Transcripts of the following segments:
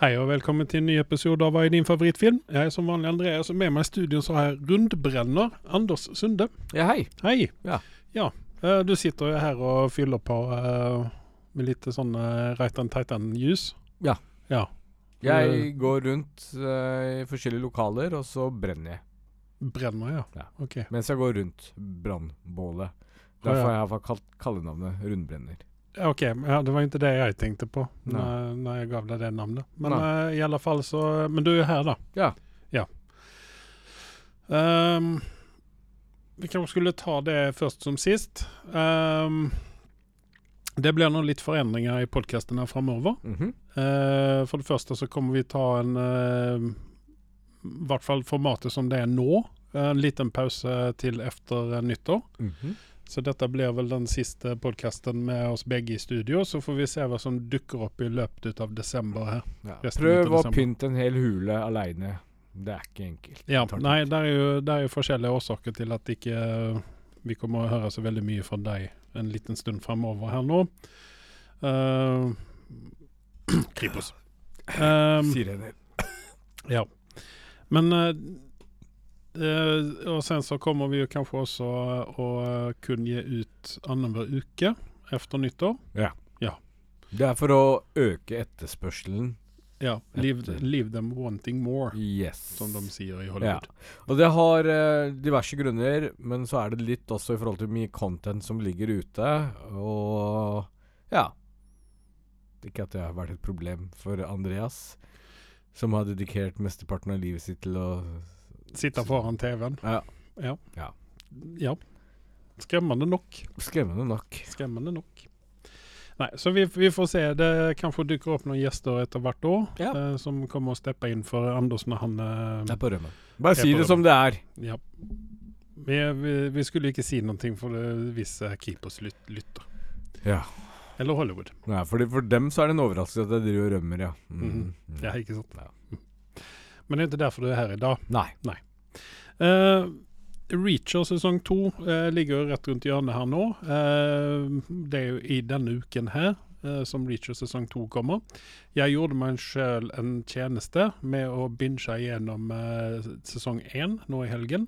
Hei og velkommen til en ny episode av Hva er din favorittfilm? Jeg er som vanlig Andreas, og med meg i studio så har jeg rundbrenner Anders Sunde. Ja, hei. Hei. Ja. Ja, eh, Du sitter jo her og fyller på eh, med litt sånn uh, Reitan Titan-juice. Ja. Ja. Jeg går rundt eh, i forskjellige lokaler, og så brenner jeg. Brenner, ja. Ja. Ok. Mens jeg går rundt brannbålet. Derfor har jeg kalt kallenavnet Rundbrenner. Ok, ja, Det var ikke det jeg tenkte på när, når, jag gav deg det namnet. Men eh, i alle fall så Men du er her, da. Ja. Ja. Um, vi kanske skulle ta det først som sist. Um, det blir nog litt forandringer i podkastene framover. -hmm. uh, for det første så kommer vi ta en uh, I hvert fall formatet som det er nå. En liten pause til efter nyttår. Mm Mhm. Så dette blir vel den siste podkasten med oss begge i studio. Så får vi se hva som dukker opp i løpet ut av desember her. Ja. Prøv å pynte en hel hule aleine. Det er ikke enkelt. Ja, nei, det er jo, det er jo forskjellige årsaker til at ikke eh, vi kommer å høre så veldig mye fra deg en liten stund fremover her nå. Uh, Kripos. Um, Sirener. ja. Men eh, eh, Og sen så kommer vi jo kanskje også å eh, kunne gi ut annenhver uke etter nyttår. Det er for å øke etterspørselen. Ja. Leave, leave them wanting more, Yes. som de sier i Ja. Hollywood. Og det har eh, diverse grunner, men så er det litt også i forhold til mye content som ligger ute. Og ja. Ikke at det har vært et problem for Andreas, som har dedikert mesteparten av livet sitt til å Sitte foran TV-en. Ja. Ja. Ja. ja. Skremmende nok. Skremmende nok. Skremmende nok. Nei, så vi, vi får se. Det kanskje dukker opp noen gjester etter hvert år Ja. eh, som kommer og stepper inn for Anders når han eh, er på rømmen. Bare si det som det er. Ja. Vi, vi, vi skulle ikke si noe for det hvis Keepers Kripos lyt, lytter. Ja. Eller Hollywood. Nei, for, for dem så er det en overraskelse at jeg driver og rømmer, ja. Mm. Mm. Ja, ikke sant? Ja. Men det er ikke derfor du er her i dag. Nei. Eh, Reacher sesong to uh, ligger jo rett rundt hjørnet her nå. Uh, det er jo i denne uken her som Reacher sesong to kommer. Jeg gjorde meg sjøl en tjeneste med å binge gjennom sesong én nå i helgen.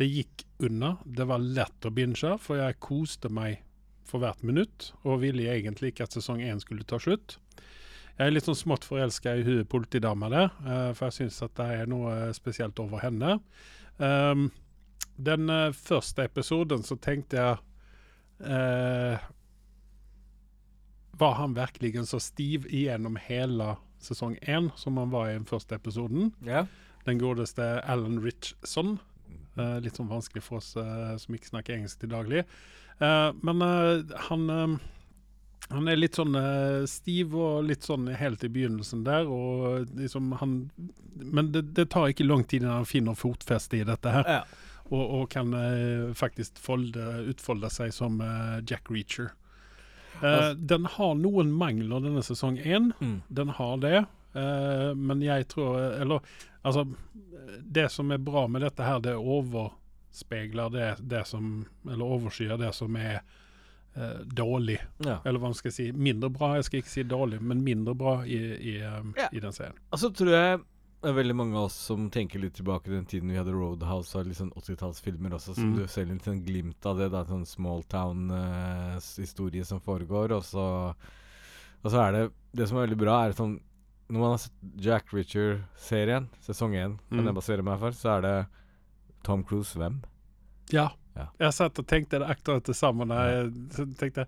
Det gikk unna. Det var lett å binge, for jeg koste meg for hvert minutt, og ville egentlig ikke at sesong én skulle ta slutt. Jeg er litt sånn smått forelska i hun politidama der, eh, for jeg syns at det er noe spesielt over henne. Um, den eh, første episoden så tenkte jeg uh, Var han virkelig så stiv igjennom hele sesong én som han var i den første episoden? Ja. Den godeste Alan Richson. Uh, litt sånn vanskelig for oss uh, som ikke snakker engelsk til daglig. Eh, men eh, han eh, han er litt sånn uh, stiv og litt sånn helt i begynnelsen der. Og liksom han Men det, det tar ikke lang tid når han finner fotfeste i dette her. Ja. Og, og kan uh, faktisk folde, utfolde seg som uh, Jack Reacher. Eh, Altså- den har noen mangler, denne sesong én. Mm. Den har det. Eh, men jeg tror Eller altså Det som er bra med dette her, det overspeiler det, det som Eller overskyer det som er eh, dårlig. ja. Eller hva man skal si. Mindre bra. Jeg skal ikke si dårlig, men mindre bra i, i, eh, Ja. i den serien. Altså tror jeg det er veldig mange av oss som tenker litt tilbake til den tiden vi hadde Roadhouse og litt sånn 80-tallsfilmer også, som Mm. du ser litt sånn glimt av det. Det er Sånn small town-historie som foregår. Og så, og så er det Det som er veldig bra, er sånn Når man har sett Jack Richard-serien, sesong én, kan Mm. jeg basere meg for, så er det Tom Cruise hvem? Ja. Ja. Jeg satt og tenkte det akkurat det samme. Når jeg tenkte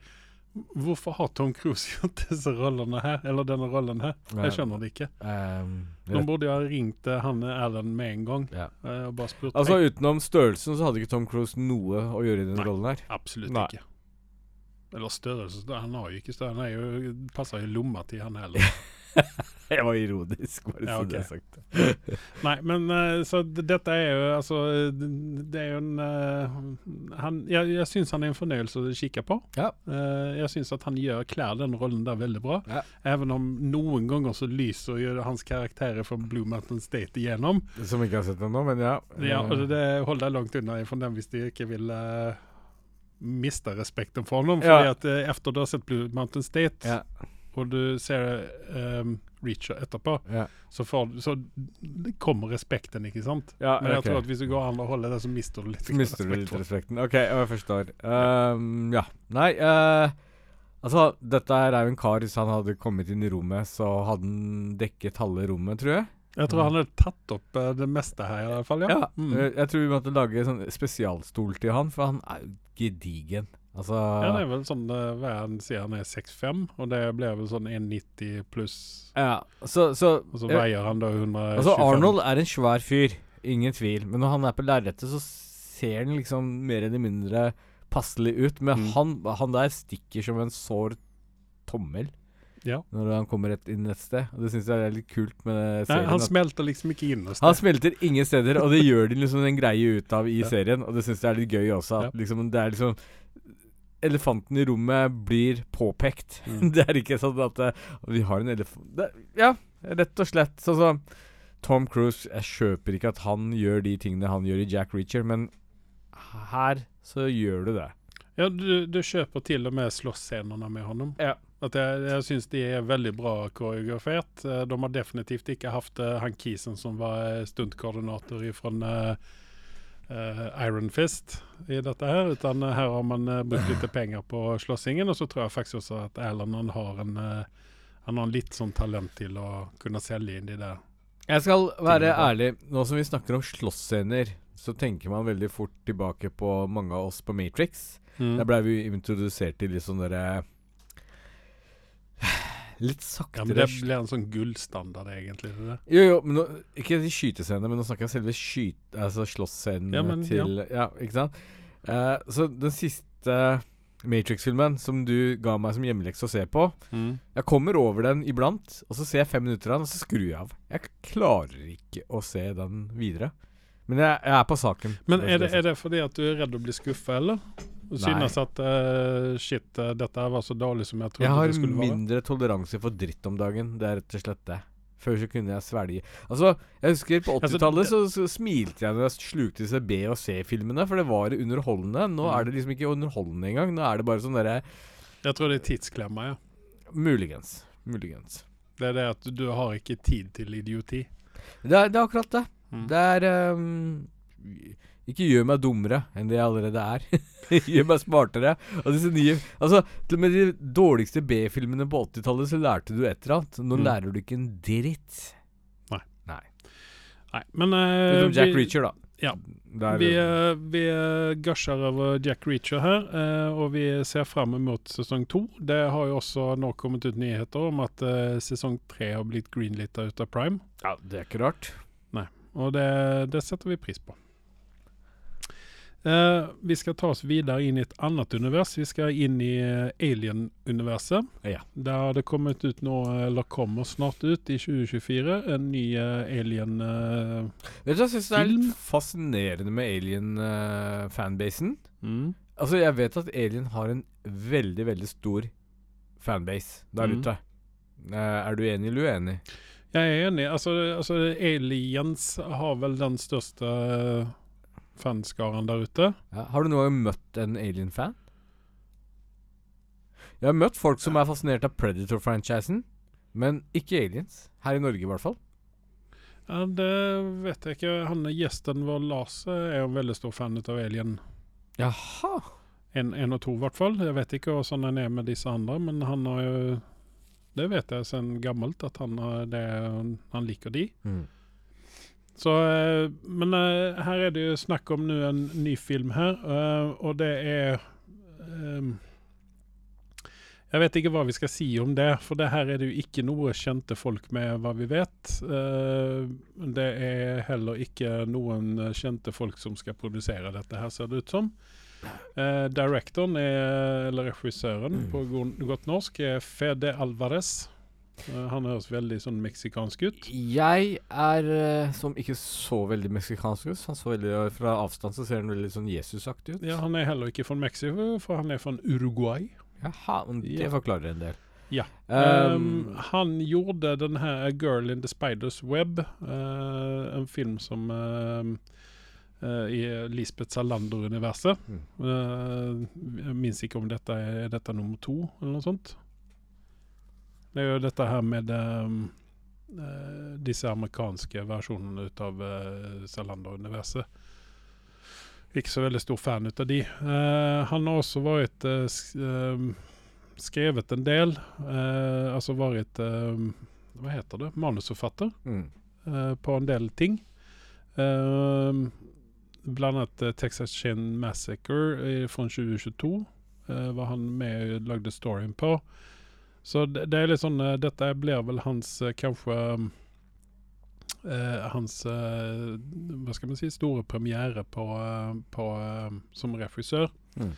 Hvorfor har Tom Cruise gjort disse rollene her? Eller denne rollen her? Jeg skjønner det ikke. Um, De burde jo ha ringt Hanne han med en gang ja. eh, og bare spurt. Altså Utenom størrelsen så hadde ikke Tom Cruise noe å gjøre i den Nei. rollen her. absolutt Nei. ikke. Eller størrelse. Han har jo ikke størrelse. Han er jo, passer jo lomma til han heller. Jeg var ironisk, bare Ja, så ok. det er sagt. Nei, men eh, så dette er jo altså Det er jo en eh, han, Jeg, jeg syns han er en fornøyelse å kikke på. Ja. Eh, jeg syns at han gjør klær den rollen der veldig bra. Ja. Even om noen ganger så lyser jo hans karakterer fra Blue Mountain State igjennom. Som ikke har sett den nå, men ja. Ja, og det holder jeg langt unna fra den hvis de ikke vil miste respekten for ham. Ja. Fordi at eh, efter du har sett Blue Mountain State, ja. Og du ser um, Reacher etterpå, Ja. så, får, så kommer respekten, ikke sant? Ja, Men jeg okay. tror at hvis du går an å holde det, så mister du litt Så mister du litt respekt for det. respekten. OK, jeg forstår. Um, ja. Nei, uh, altså Dette her er jo en kar Hvis han hadde kommet inn i rommet, så hadde han dekket halve rommet, tror jeg. Jeg tror han hadde tatt opp eh, det meste her, i alle fall. Ja. Mm. Eh, Jeg tror vi måtte lage sånn spesialstol til han, for han er jo gedigen. Altså Ja, det er vel sånn uh, hva er han sier han er 6'5, og det blir vel sånn 1,90 pluss ja, så, så, Og så veier han da 125. Altså Arnold er en svær fyr, ingen tvil. Men når han er på lerretet, så ser han liksom mer eller mindre passelig ut. Men Mm. han, han der stikker som en sår tommel Ja. når han kommer rett inn et sted. Og det syns jeg er litt kult med Nei, han smelter liksom ikke inn hos han smelter ingen steder, og det gjør de liksom en greie ut av i Ja. serien. Og det syns jeg er litt gøy også. At Ja. liksom, det er liksom Elefanten i rommet blir påpekt. Mm. det er ikke sånn at eh, vi har en elefant det, Ja, rett og slett. Sånn som Tom Cruise Jeg kjøper ikke at han gjør de tingene han gjør i Jack Reacher, men her så gjør du det. Ja, du, du kjøper til og med slåssscenene med honom. Ja. At jeg, jeg syns de er veldig bra koreografert. Eh, De har definitivt ikke hatt eh, han Kisen som var stuntkoordinator fra Iron Fist i dette her, utan eh, her har man eh, brukt litt penger på slåssingen. Og så tror jeg faktisk også at Erland har en eh, han har litt sånn talent til å kunne selge inn de der. Jeg skal være ærlig. Nå som vi snakker om slåssscener, så tenker man veldig fort tilbake på mange av oss på Matrix. Mm. Der ble vi introdusert til litt sånn derre Litt saktere Ja, men det blir en sånn gullstandard, egentlig. det. Jo, jo, men nå, ikke i skytescenene, men nå snakker jeg selve skyt... Altså slåssscenen Ja, men, til ja. ikke sant? Uh, så den siste Matrix-filmen som du ga meg som hjemmelekse å se på Jeg kommer over den iblant, og så ser jeg fem minutter av den, og så skrur jeg av. Jeg klarer ikke å se den videre. Men jeg, jeg er på saken. Men er det, er det fordi at du er redd å bli skuffa, eller? Nei. synes at uh, shit, eh, dette var så dårlig som jeg trodde Jeg det skulle være? Jeg har mindre toleranse for dritt om dagen. Det er rett og slett det. Før så kunne jeg svelge Altså, jeg husker på Altså, 80-tallet så, så smilte jeg når jeg slukte disse B- og C-filmene, for det var underholdende. Nå Mm. er det liksom ikke underholdende engang. Nå er det bare sånn derre Jeg tror det er tidsklemma, ja. Muligens. Muligens. Det er det at du har ikke tid til idioti. Det er, det er akkurat det. Mm. Det er ehm, Ikke gjør meg dummere enn det jeg allerede er. gjør meg smartere. Disse nye Altså, til og med de dårligste B-filmene på 80-tallet, så lærte du et eller annet. Nå Mm. lærer du ikke en dritt. Nei, Nei, men uh, Jack vi, Reacher, da. ja. Der, vi, uh, vi eh, gusher over Jack Reacher her, uh, og vi ser fram mot sesong to. Det har jo også nå kommet ut nyheter om at uh, sesong tre har blitt greenlita ut av Prime. ja, det er ikke rart. Nei, Og det, det setter vi pris på. Eh, vi skal ta oss videre inn i et annet univers. Vi skal inn i eh, Alien-universet. Ja. Der har det kommet ut nå, eller kommer snart ut i 2024, en ny uh, alien-film. Du, Jeg syns det er litt fascinerende med Alien-fanbasen. mm. altså, jeg vet at Alien har en veldig, veldig stor fanbase der Mm. ute. Eh, er du enig eller uenig? Jeg er enig. Altså, altså, Aliens har vel den største eh, fanskaren der ute. Ja. Har du noen gang møtt en Alien-fan? Jeg har møtt folk som er fascinert av Predator-franchisen, men ikke aliens. Her i Norge, i hvert fall. Ja, det vet jeg ikke. Han Gjesten vår, Lars, er jo en veldig stor fan av Alien. Jaha. En, en og to, i hvert fall. Jeg vet ikke hvordan han er med disse andre, men han har jo Det vet jeg siden gammelt, at han, har det, han liker de. Mm. Så, eh, men eh, her er det jo snakk om nå en ny film her, eh, og det er um, Jeg vet ikke hva vi skal si om det, for det her er det jo ikke noe kjente folk med, hva vi vet. Det er heller ikke noen kjente folk som skal produsere dette her, ser det ut som. Uh, directoren, er, eller regissøren på go godt norsk, er Fede Alvarez. Eh, han høres veldig sånn meksikansk ut. Jeg er eh, som ikke så veldig meksikansk ut. Han så veldig Fra avstand så ser han veldig sånn Jesusaktig ut. Ja, Han er heller ikke fra Mexico, for han er fra Uruguay. Jaha, det Ja. forklarer en del. Ja. Um, Um, han gjorde den her A Girl in the Spiders Web, uh, en film som uh, eh, i Lisbeth Salander-universet. Mm. Eh, minnes ikke om dette er, er dette nummer to, eller noe sånt. Det er jo dette her med um, uh, disse amerikanske versjonene ut av uh, Zalander-universet. Ikke så veldig stor fan ut av de. Uh, han har også vært eh, ehm, skrevet en del. altså vært ehm, Hva heter det? Manusforfatter Mm. på en del ting. Uh, blant annet Texas Chin Massacre fra 2022 eh, var han med og lagde storyen på. Så det, det er litt sånn eh, Dette blir vel hans eh, kanskje eh, Hans eh, Hva skal man si store premiere på, eh, på, eh, som regissør. Mm.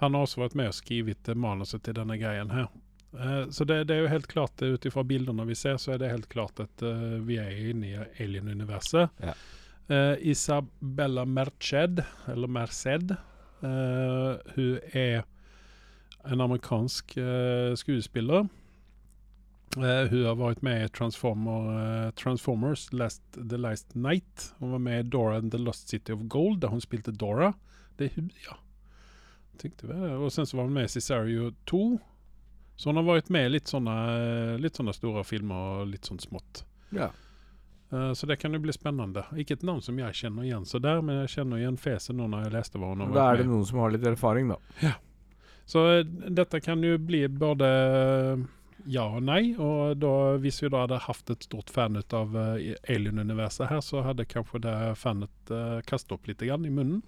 Han har også vært med og skrevet eh, manuset til denne greien her. Uh, så det, det er jo helt klart, eh, ut ifra bildene vi ser, så er det helt klart at uh, vi er inne i alien-universet. Ja. Uh, Isabella Merced, eller Merced, eh, hun er en amerikansk eh, skuespiller. Eh, hun har vært med i Transformer, eh, Transformers Last, The Last Night. Hun var med i Dora and the Lost City of Gold, der hun spilte Dora. Det er hun, ja. Tenkte vi det. Og sen så var hun med i Cesario 2. Så hun har vært med i litt sånne, litt sånne store filmer og litt sånn smått. Ja. Eh, så det kan jo bli spennende. Ikke et navn som jeg kjenner igjen så der, men jeg kjenner igjen fjeset nå når jeg leste hva hun har vært med. Da er det noen som har litt erfaring, da. Så eh, dette kan jo bli både ja og nei. Og da, hvis vi da hadde hatt et stort fan ut av eh, Alien-universet her, så hadde kanskje det fanet uh, kastet opp litt grann i munnen.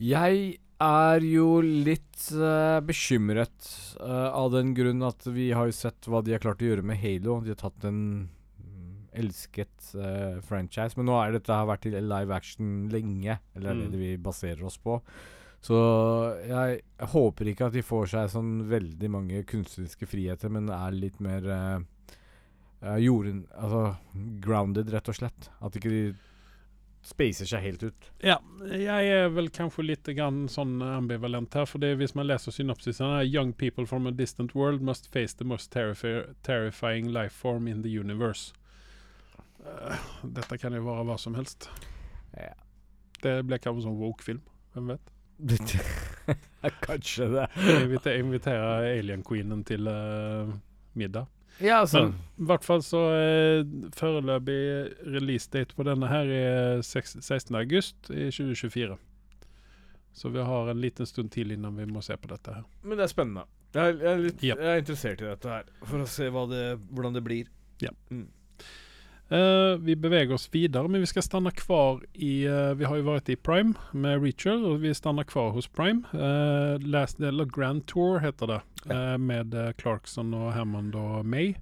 Jeg er jo litt uh, bekymret uh, av den grunn at vi har jo sett hva de har klart å gjøre med Halo. De har tatt en mm, elsket uh, franchise, men nå er dette har vært i live action lenge. Eller er Mm. det vi baserer oss på. Så jeg håper ikke at de får seg sånn veldig mange kunstneriske friheter, men er litt mer eh, jorden... Altså grounded, rett og slett. At ikke de spacer seg helt ut. Ja, jeg er vel kanskje litt grann sånn ambivalent her. For det, hvis man leser synopsisen her Young people from a distant world must face the most terrifi terrifying life form in the universe. Eh, dette kan jo være hva som helst. Ja. Det blir kanskje sånn woke-film. Hvem vet? Kanskje det. Inviter, invitere alien-queenen til uh, middag. Ja, altså. Men i hvert fall så uh, Foreløpig releasedate på denne her er seks- 16. august i 2024. Så vi har en liten stund til innan vi må se på dette her. Men det er spennende. Jeg er, jeg er, litt, yep. jeg er interessert i dette her, for å se hva det, hvordan det blir. Eh, vi beveger oss videre, men vi skal stanna kvar i uh, Vi har jo vært i Prime med Reacher, og vi stanna kvar hos Prime. Uh, last, eller Grand Tour heter det, eh, med Clarkson og Hammond og May.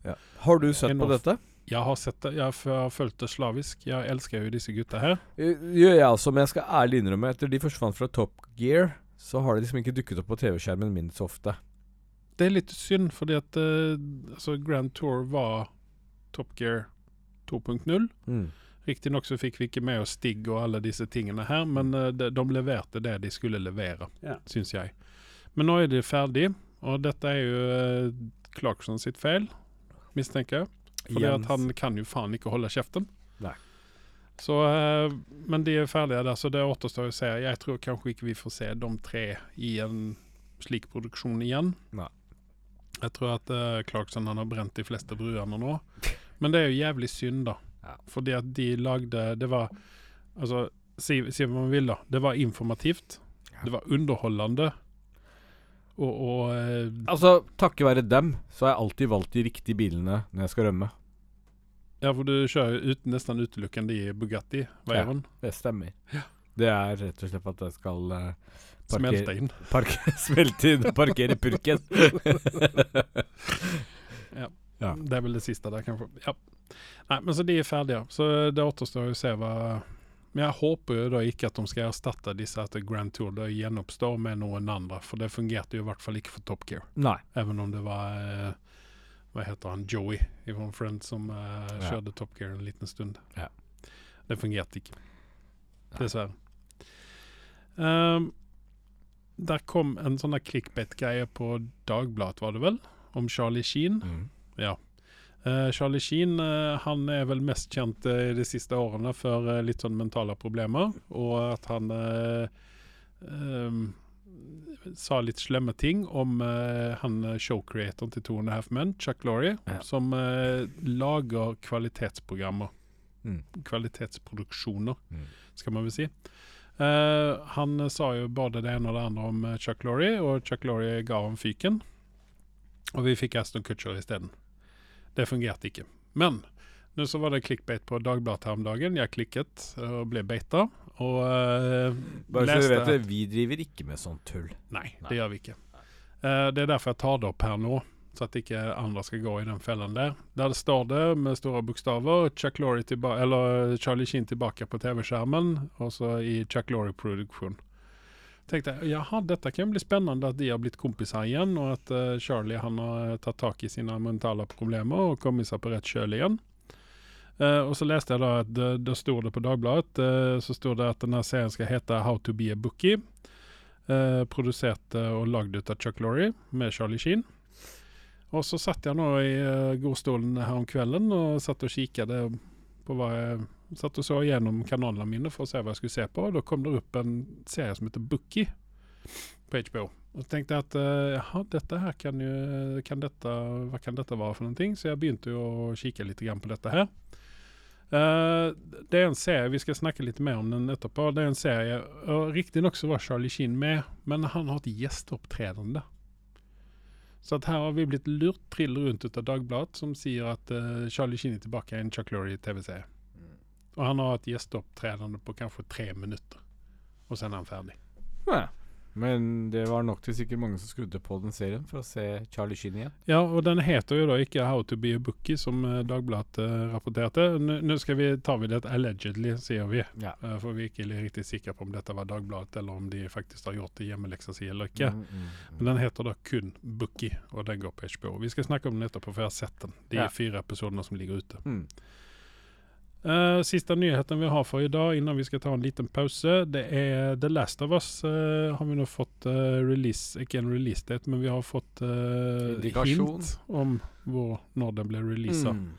Har du sett Enough. på dette? Jeg har sett det, jeg har fulgt det slavisk. Jeg elsker jo disse gutta her. Gjør jeg også, men jeg skal ærlig innrømme etter de forsvant fra Top Gear, så har de liksom ikke dukket opp på TV-skjermen min så ofte. Det er litt synd, fordi at altså Grand Tour var Top Gear 2.0. Mm. Riktignok så fikk vi ikke med oss Stig og alle disse tingene her, men eh, de, de leverte det de skulle levere, Ja. syns jeg. Men nå er de ferdig, og dette er jo eh, Clarkson sitt feil, mistenker jeg. Fordi at han kan jo faen ikke holde kjeften. Nei. Så, eh, men de er ferdige der, så det återstår å se. Jeg tror kanskje ikke vi får se de tre i en slik produksjon igjen. Nei. Jeg tror at uh, Clarkson han har brent de fleste bruene nå. Men det er jo jævlig synd, da. Ja. Fordi at de lagde Det var Altså, si, si hva man vil, da. Det var informativt. Ja. Det var underholdende. Og, og eh, Altså, takket være dem, så har jeg alltid valgt de riktige bilene når jeg skal rømme. Ja, for du kjører ut, nesten utelukkende i Bugatti Ja, Det stemmer. Det er rett og slett at jeg skal eh, parker, Smelte inn. Parker, smelte inn og parkere purken. Ja. Det er vel det siste der, kanskje. Ja. Nei, men så de er ferdige. Så det återstår å se hva Men jeg håper jo da ikke at de skal erstatte disse etter Grand Tour Det gjenoppstår med noen andre, for det fungerte jo i hvert fall ikke for Top Gear. Nei. Even om det var eh, Vad heter han? Joey från Friends som eh, Ja. Top Gear en liten stund. Ja. Det fungerte ikke. Dessverre. Um, der kom en sånn clickbait-greie på Dagbladet, var det vel? Om Charlie Sheen. Mm. Eh, Charlie Sheen uh, han er vel mest kjent i de siste årene for litt sånn mentale problemer, og at han ehm, sa litt slemme ting om han showcreatoren til Two and a Half Men, Chuck Laurie, Ja. som lager kvalitetsprogrammer. Mm. Kvalitetsproduksjoner, Mm. skal man vel si. Han sa jo både det ene og det andre om Chuck Laurie, og Chuck Laurie ga ham fyken. Og vi fikk Aston Kutcher isteden. Det fungerte ikke. Men nå så var det clickbait på Dagbladet her om dagen. Jeg klikket eh, og ble beita. Og uh, Bare så du vet det, vi driver ikke med sånn tull. Nei, Nei. det gjør vi ikke. Uh, det er derfor jeg tar det opp her nå, så at ikke andre skal gå i den fellen der. Der det står det med store bokstaver Chuck tilba eller Charlie Sheen tilbake på TV-skjermen, og så i Chuck Laurie-produksjon. Tenkte jeg jaha, dette kan bli spennende at de har blitt kompiser igjen, og at uh, Charlie han har tatt tak i sine mentale problemer og kommet seg på rett kjøl igjen. Uh, og så leste jeg da at det, det sto det på Dagbladet, uh, så sto det at denne serien skal hete How to be a bookie. Eh, produsert eh, og lagd ut av Chuck Laurie med Charlie Sheen. Og så satt jeg nå i godstolen her om kvelden og satt og kikket på hva jeg Satt og så gjennom kanalene mine for å se hva jeg skulle se på. Og da kom det opp en serie som heter Bookie på HBO. Og så tenkte jeg at ja, jaha, dette her kan jo kan dette, Hva kan dette være for noen ting? Så jeg begynte jo å kikke litt på dette her. Uh, det er en serie, Vi skal snakke litt mer om den etterpå. Det er en serie, og Riktignok var Charlie Sheen med, men han har et gjesteopptredende. Så at her har vi blitt lurt trill rundt ut av Dagbladet, som sier at uh, Charlie Sheen er tilbake i en Chuck Laurie-TV-serie. Og han har hatt gjesteopptredende på kanskje tre minutter, og så er han ferdig. Ja. Men det var nok til sikkert mange som skrudde på den serien for å se Charlie Sheen igjen. Ja, og den heter jo da ikke 'How to be a bookie', som eh, Dagbladet uh, rapporterte. Nå skal vi, tar vi det allegedly, sier vi. Ja. Uh, for vi er ikke riktig sikre på om dette var Dagbladet, eller om de faktisk har gjort det hjemmeleksa si eller ikke. Mm, mm, Men den heter da kun 'Bookie', og den går på HBO. Vi skal snakke om den etterpå, for jeg har sett den. De Ja. fire episodene som ligger ute. Mm. Uh, siste nyheten vi har for i dag, innan vi skal ta en liten pause, det er The Last of Us. Uh, har vi nå fått uh, release Ikke en release date, men vi har fått hint om hvor, når den ble releasa. Mm.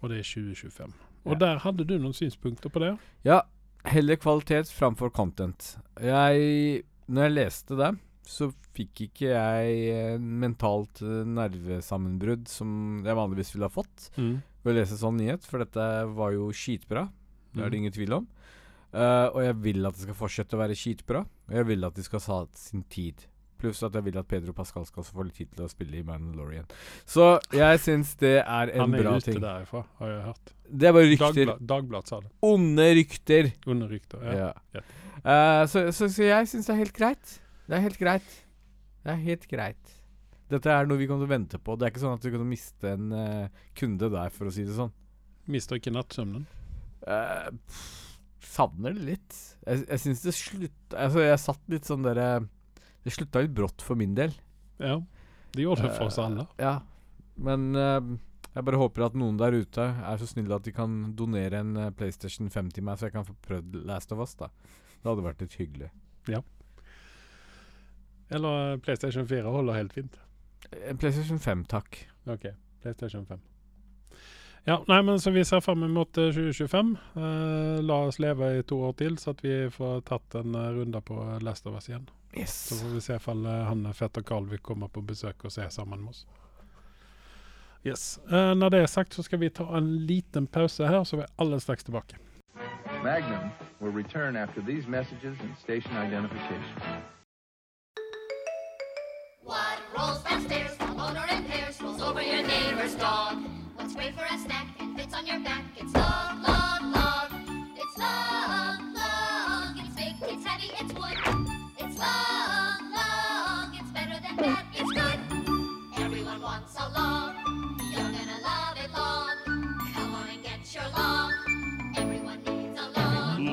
Og det er 2025. Ja. Og der hadde du noen synspunkter på det? Ja, heller kvalitet framfor content. Jeg Når jeg leste det, så fikk ikke jeg mentalt nervesammenbrudd som jeg vanligvis ville ha fått ved å lese sånn nyhet, for dette var jo skitbra. Det er det Mm. ingen tvil om. Uh, og jeg vil at det skal fortsette å være skitbra. Og jeg vil at de skal ha sin tid. Pluss at jeg vil at Pedro Pascal skal få litt tid til å spille i Mandalorian. Så jeg syns det er en bra ting. Han er ute derfra, har jeg hørt. Det er bare rykter. Dagblad, Dagbladet sa det. Onde rykter. Onde rykter. Ja. Ja. Eh, så, så, så jeg syns det er helt greit. Det er helt greit. Det er helt greit. Dette er noe vi kommer til å vente på. Det er ikke sånn at du kan miste en uh, kunde der, for å si det sånn. Mister ikke nattsøvnen. Uh, savner det litt. Jeg, jeg syns det slutta Altså, jeg satt litt sånn derre Det slutta litt brått for min del. Ja, det gjorde det for oss alle. alle. Ja. Men eh, jeg bare håper at noen der ute er så snille at de kan donere en eh, PlayStation 5 til meg, så jeg kan få prøvd Last of Us. da Det hadde vært litt hyggelig. Ja. Eller eh, PlayStation 4 holder helt fint. En PlayStation 5, takk. Ok, PlayStation 5. Ja, nei, men så vi ser fram mot eh, 2025. Uh, la oss leve i to år til, så at vi får tatt en eh, runde på Last of Us igjen. Yes. Så får vi se om han fetter Carl vil komme på besøk og se sammen med oss. Yes. Uh, når det er sagt, så skal vi ta en liten pause her, så er vi alle straks tilbake. Magnum will return after these messages and station identification. Rolls downstairs, rolls over your neighbor's dog? What's great for a snack and fits on your back? It's. It's. It's big, it's heavy, it's wood. It's. It's better than that, it's good. Everyone wants a a long.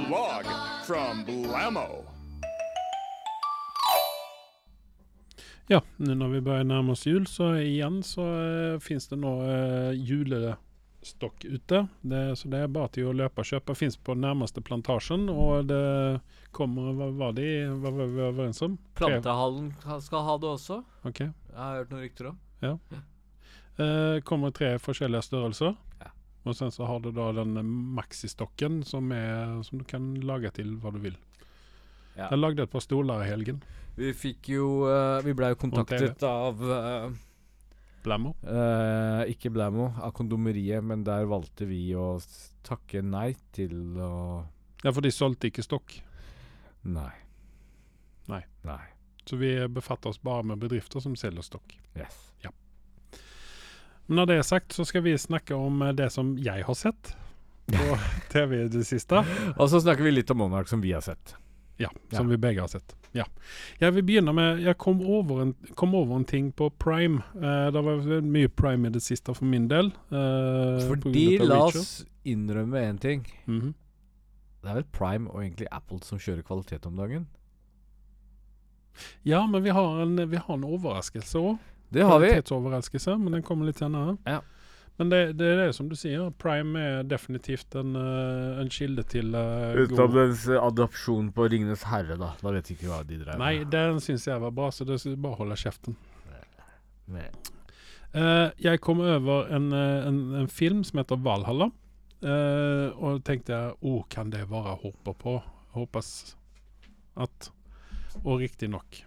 Log from Blammo. Ja, nå når vi börjar närma oss jul så igjen så uh, finns det nå uh, julestokk ute. Det, så det er bare til å løpe og kjøpe. Fins på nærmeste plantasjen, og det kommer Hva var det hva var vi overens om? Plantehallen skal ha det også. Ok. Jeg har hørt noen rykter om. Ja. Uh, kommer tre forskjellige størrelser. Ja. Og sen så har du da den maxistokken som, er, som du kan lage til hva du vil. Ja. Jeg lagde et par stoler i helgen. Vi fikk jo uh, Vi blei jo kontaktet av uh, Blammo. Uh, Ikke Blammo, av kondomeriet, men der valgte vi å takke nei til å Ja, for de solgte ikke stokk. Nei. Nei. Nei. Så vi befatter oss bare med bedrifter som selger stokk. Yes. Men når det er sagt, så skal vi snakke om det som jeg har sett på TV i det siste. Og så snakker vi litt om Monark som vi har sett. Ja, Ja. som vi begge har sett. Ja. Jeg vil begynne med Jeg kom over en, kom over en ting på Prime. Uh, det var mye Prime i det siste for min del. Uh, Fordi, la oss innrømme én ting. Mhm. Det er vel Prime og egentlig Apple som kjører kvalitet om dagen. Ja, men vi har en, vi har en overraskelse òg. Det har vi. Kvalitetsoverraskelse, men den kommer litt senere. Ja. Men det, det er det som du sier. Prime er definitivt en, uh, en kilde til uh, Utenom dens eh, adopsjon på Ringenes herre, da. Da vet jeg ikke hva de dreier. Nei, den syns jeg var bra, så det skal bare holde kjeften. med. Uh, jeg kom over en, eh, en, en film som heter Valhalla. uh, og tenkte jeg oh, kan det være håper på? Håpes at Og riktignok.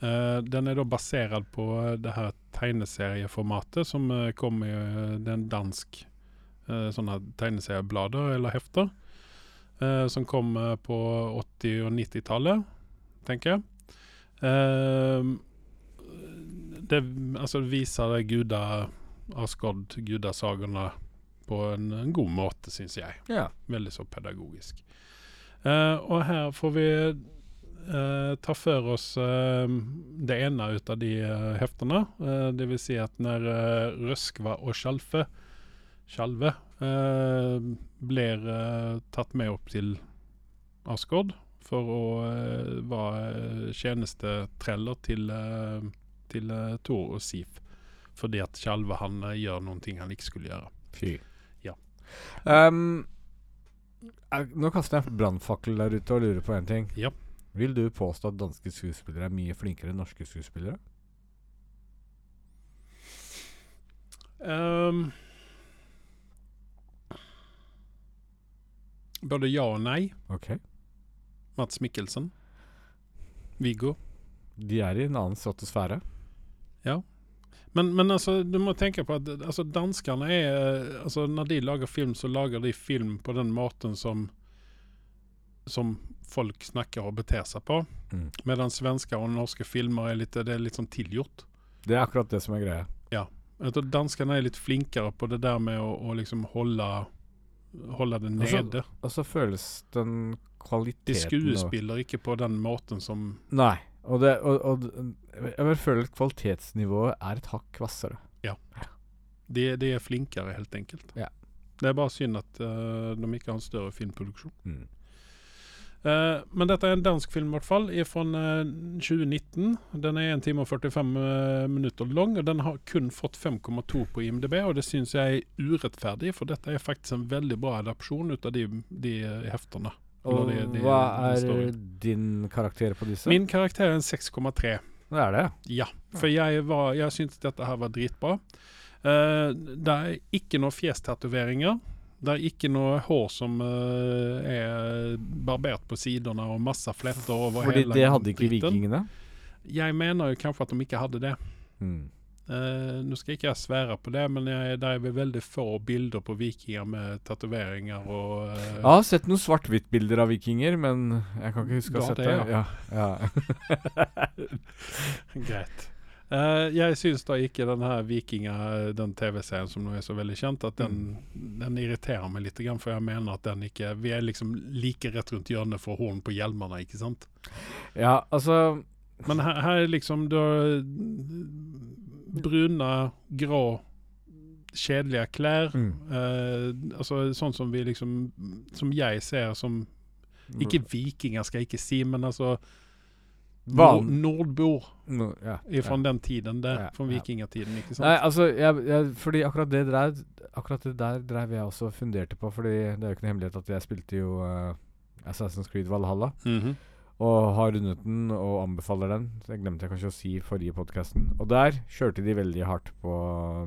Uh, den er da basert på eh, det her tegneserieformatet som uh, kom i uh, den dansk sånne tegneserieblader eller hefter. eh, som kom eh, på 80- og 90-tallet, tenker jeg. Eh, det altså, viser guda Asgard, gudasagene, på en, en god måte, syns jeg. Ja. Veldig så pedagogisk. Eh, og her får vi eh, ta for oss eh, det ene ut av de eh, heftene. Eh, det vil si at når uh, Røskva og Skjalfe Skjalve eh, blir eh, tatt med opp til Asgard for å eh, være tjenestetreller til, til eh, Thor og Sif. Fordi at Skjalve han eh, gjør noen ting han ikke skulle gjøre. Fy. Ja. Um, nå kaster jeg brannfakkel der ute og lurer på én ting. Ja. Vil du påstå at danske skuespillere er mye flinkere enn norske skuespillere? Um, både ja og nei. Ok. Mats Mikkelsen. Viggo. De er i en annen stratosfære. Men, men altså, du må tenke på at altså, danskene er altså, Når de lager film, så lager de film på den måten som Som folk snakker og beter seg på. Mm. Medan svenske og norske filmer er litt, det er litt sånn tilgjort. Det er akkurat det som er greia. Jeg tror danskene er litt flinkere på det der med å, å liksom holde Holde det nede. Og så føles den De kvaliteten og- skuespiller ikke på den måten som Nei. Og, det, og, og jeg føler at kvalitetsnivået er et hakk hvassere. De, de er flinkere, helt enkelt. Ja. Det er bare synd at uh, de ikke har en større filmproduksjon. Mm. Eh, men dette er en dansk film, i hvert fall, fra 2019. Den er 1 time og 45 uh, minutter lang, og den har kun fått 5,2 på IMDb. Og det syns jeg er urettferdig, for dette er faktisk en veldig bra adopsjon ut av de, de eh, heftene. Og de- de- hva er din karakter på disse? Min karakter er en 6,3. Det er det. Ja, for jeg, var, jeg syntes dette her var dritbra. Eh, det er ikke noe fjestatoveringer. Det er ikke noe hår som uh, er barbert på sidene og masse fletter over Fordi hele det hadde ikke dritten. vikingene. Jeg mener jo kanskje at de ikke hadde det. Mm. Uh, nå skal ikke jeg svære på det, men jeg, det er vel veldig få bilder på vikinger med tatoveringer og uh, Jeg har sett noen svart-hvitt-bilder av vikinger, men jeg kan ikke huske å ha sett det, Ja. Ja. Ja. Greit. Eh, jeg syns da ikke den her Vikinga, den TV-serien som nå er så veldig kjent, at den, den irriterer meg litt, for jeg mener at den ikke Vi er liksom like rett rundt hjørnet for horn på hjelmene, ikke sant? ja, altså Men her, her er liksom Du brune, grå, kjedelige klær. mm. Uh, altså sånn som vi liksom Som jeg ser som Ikke vikinger, skal jeg ikke si, men altså Van... nordbor No, ja, fra ja. den tiden der. Ja, Fra vikingetiden, ikke sant? Nei, altså, jeg, jeg, fordi akkurat det, drev, akkurat det der drev jeg også funderte på, fordi det er jo ikke noe hemmelighet at jeg spilte jo uh, Assassin's Creed Valhalla. Mhm. Og har rundet den og anbefaler den. Det glemte jeg kanskje å si i forrige podkasten. Og der kjørte de veldig hardt på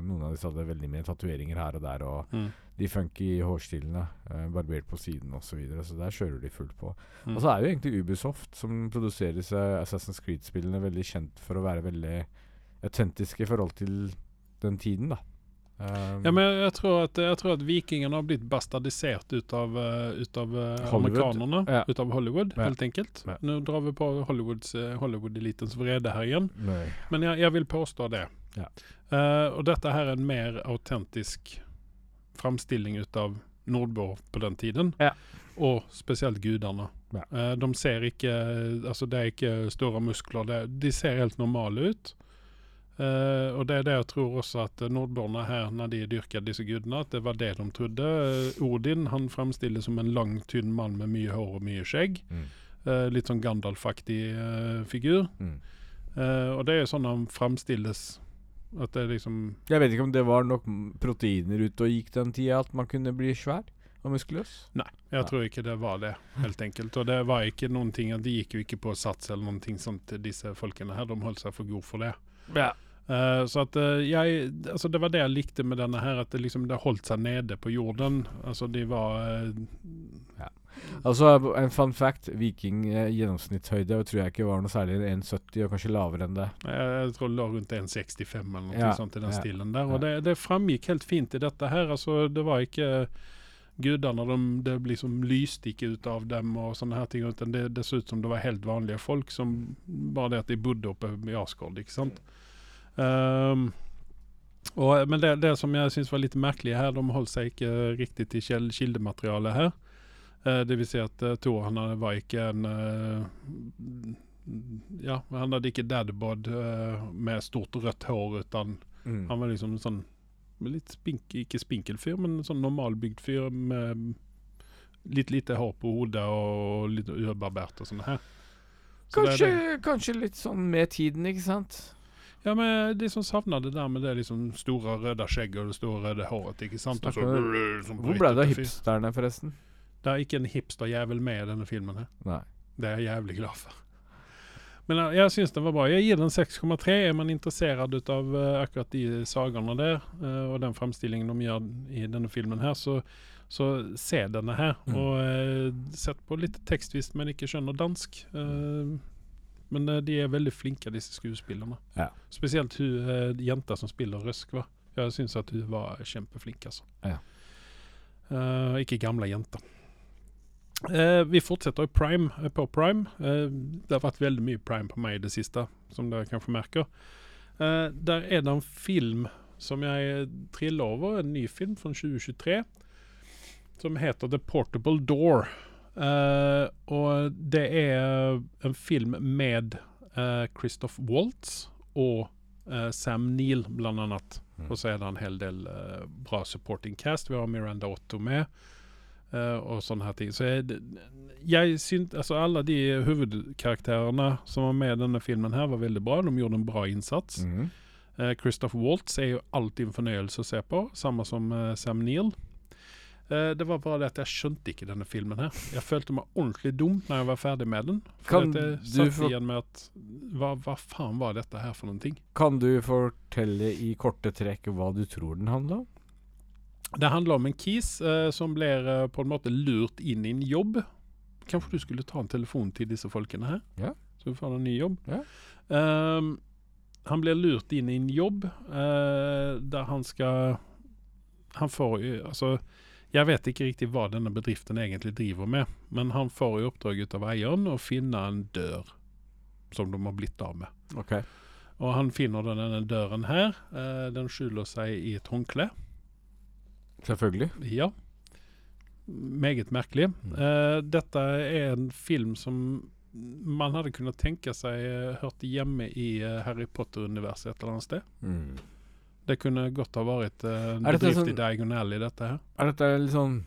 Noen av disse hadde veldig mye tatoveringer her og der, og Mm. de funky hårstilene. Eh, barbert på siden osv. Så, videre, så der kjører de fullt på. Mm. Og så er jo egentlig Ubisoft, som produserer disse Assassin's Creed-spillene, veldig kjent for å være veldig autentiske i forhold til den tiden, da. Um, Ja, men jeg tror at, jeg tror at vikingene har blitt bastardisert ut av, eh, ut av eh, amerikanerne. Ja. Ut av Hollywood, Ja. helt enkelt. Ja. Nå drar vi på Hollywoods, eh, Hollywood-elitens vrede her igjen. Nei. Men jeg, jeg vil påstå det. Ja. Uh, og dette her er en mer autentisk framstilling ut av Nordborg på den tiden. Ja. Og spesielt gudene. Eh, de ser ikke Altså, det er ikke store muskler. Det, de ser helt normale ut. Eh, og det er det jeg tror også at nordborna her, når de dyrket disse gudene, at det var det de trodde. Uh, Odin han fremstilles som en lang, tynn mann med mye hår og mye skjegg. Mm. Uh, litt sånn Gandalf-aktig figur. Mm. Og det er jo sånn han fremstilles. At det liksom Jeg vet ikke om det var nok proteiner ute og gikk den tida at man kunne bli svær og muskuløs. Nei, jeg Ja. tror ikke det var det, helt enkelt. Og det var ikke noen ting De gikk jo ikke på sats eller noen ting sånt, disse folkene her. De holdt seg for gode for det. Ja. Uh, så at uh, jeg Altså, det var det jeg likte med denne her, at det liksom det holdt seg nede på jorden. Altså, de var eh, Altså, en fun fact. Viking gjennomsnittshøyde tror jeg ikke var noe særlig enn 1,70 og kanskje lavere enn det. Jeg, jeg tror det lå rundt 1,65 eller noe Ja, sånt i den ja, stilen der. ja. Og det, det framgikk helt fint i dette her. Altså, det var ikke gudene de, Det liksom lyste ikke ut av dem og sånne her ting. Utan det, det så ut som det var helt vanlige folk, som bare det at de bodde oppe i Asgard, ikke sant. Um, og, men det, det som jeg syns var litt merkelig her, de holdt seg ikke riktig til kildematerialet her. Uh, det vil si at uh, Thor han var ikke en uh, Ja, han hadde ikke dadbod uh, med stort rødt hår, utan Mm. han var liksom en sånn litt spink, ikke spinkel fyr, men sånn normalbygd fyr med litt lite hår på hodet og litt ubarbert og sånn her. Så Kanskje, det. kanskje litt sånn med tiden, ikke sant? Ja, men de som savna det der med det liksom store røde skjegget og det store røde håret, ikke sant? Og så- sånn Hvor ble det av hipsterne, forresten? Det er ikke en hipsterjævel med i denne filmen her. Nei. Det er jeg jævlig glad for. Men jeg, jeg syns den var bra. Jeg gir den 6,3. Er man interessert ut av eh, akkurat de sagene der, eh, og den fremstillingen de gjør i denne filmen her, så, så se denne her. Mm. Og eh, sett på litt tekst hvis man ikke skjønner dansk. Eh, men eh, de er veldig flinke, disse skuespillerne. Ja. Spesielt hun eh, jenta som spiller Røsk. Va? Jeg syns at hun var kjempeflink, altså. Ja. Eh, ikke gamle jenter. Eh, vi fortsetter i Prime, eh, på Prime. Eh, det har vært veldig mye Prime på meg i det siste, som dere kanskje merker. Eh, der er det en film som jeg triller over, en ny film fra 2023, som heter The Portable Door. Eh, og det er en film med eh, Christoph Waltz og eh, Sam Neill, blant annet. Mm. Og så er det en hel del bra supporting cast. Vi har Miranda Otto med. Eh, og sånne her ting. Så jeg, jeg synt, Altså, alle de hovedkarakterene som var med i denne filmen, her var veldig bra. De gjorde en bra innsats. Mhm. Uh, Christoph Waltz er jo alltid en fornøyelse å se på, samme som uh, Sam Neill. Uh, det var bare det at jeg skjønte ikke denne filmen her. Jeg følte meg ordentlig dum når jeg var ferdig med den. For Kan jeg satt for... igjen med at hva, hva faen var dette her for noen ting? Kan du fortelle i korte trekk hva du tror den handler om? Det handler om en kis eh, som blir eh, på en måte lurt inn i en jobb. Kanskje du skulle ta en telefon til disse folkene her? Ja. Så du får en ny jobb. Ja. Ehm, han blir lurt inn i en jobb eh, der han skal Han får jo Altså, jeg vet ikke riktig hva denne bedriften egentlig driver med, men han får i oppdrag ut av eieren å finne en dør som de har blitt av med. Ok. Og han finner denne døren her. Eh, den skjuler seg i et håndkle. Selvfølgelig. Ja. Meget merkelig. Eh, dette er en film som man hadde kunnet tenke seg Hørt hørte hjemme i eh, Harry Potter-universet et eller annet sted. Mm. Det kunne godt ha vært uh, en bedrift sånn- i Diagonal i dette her. Er dette litt sånn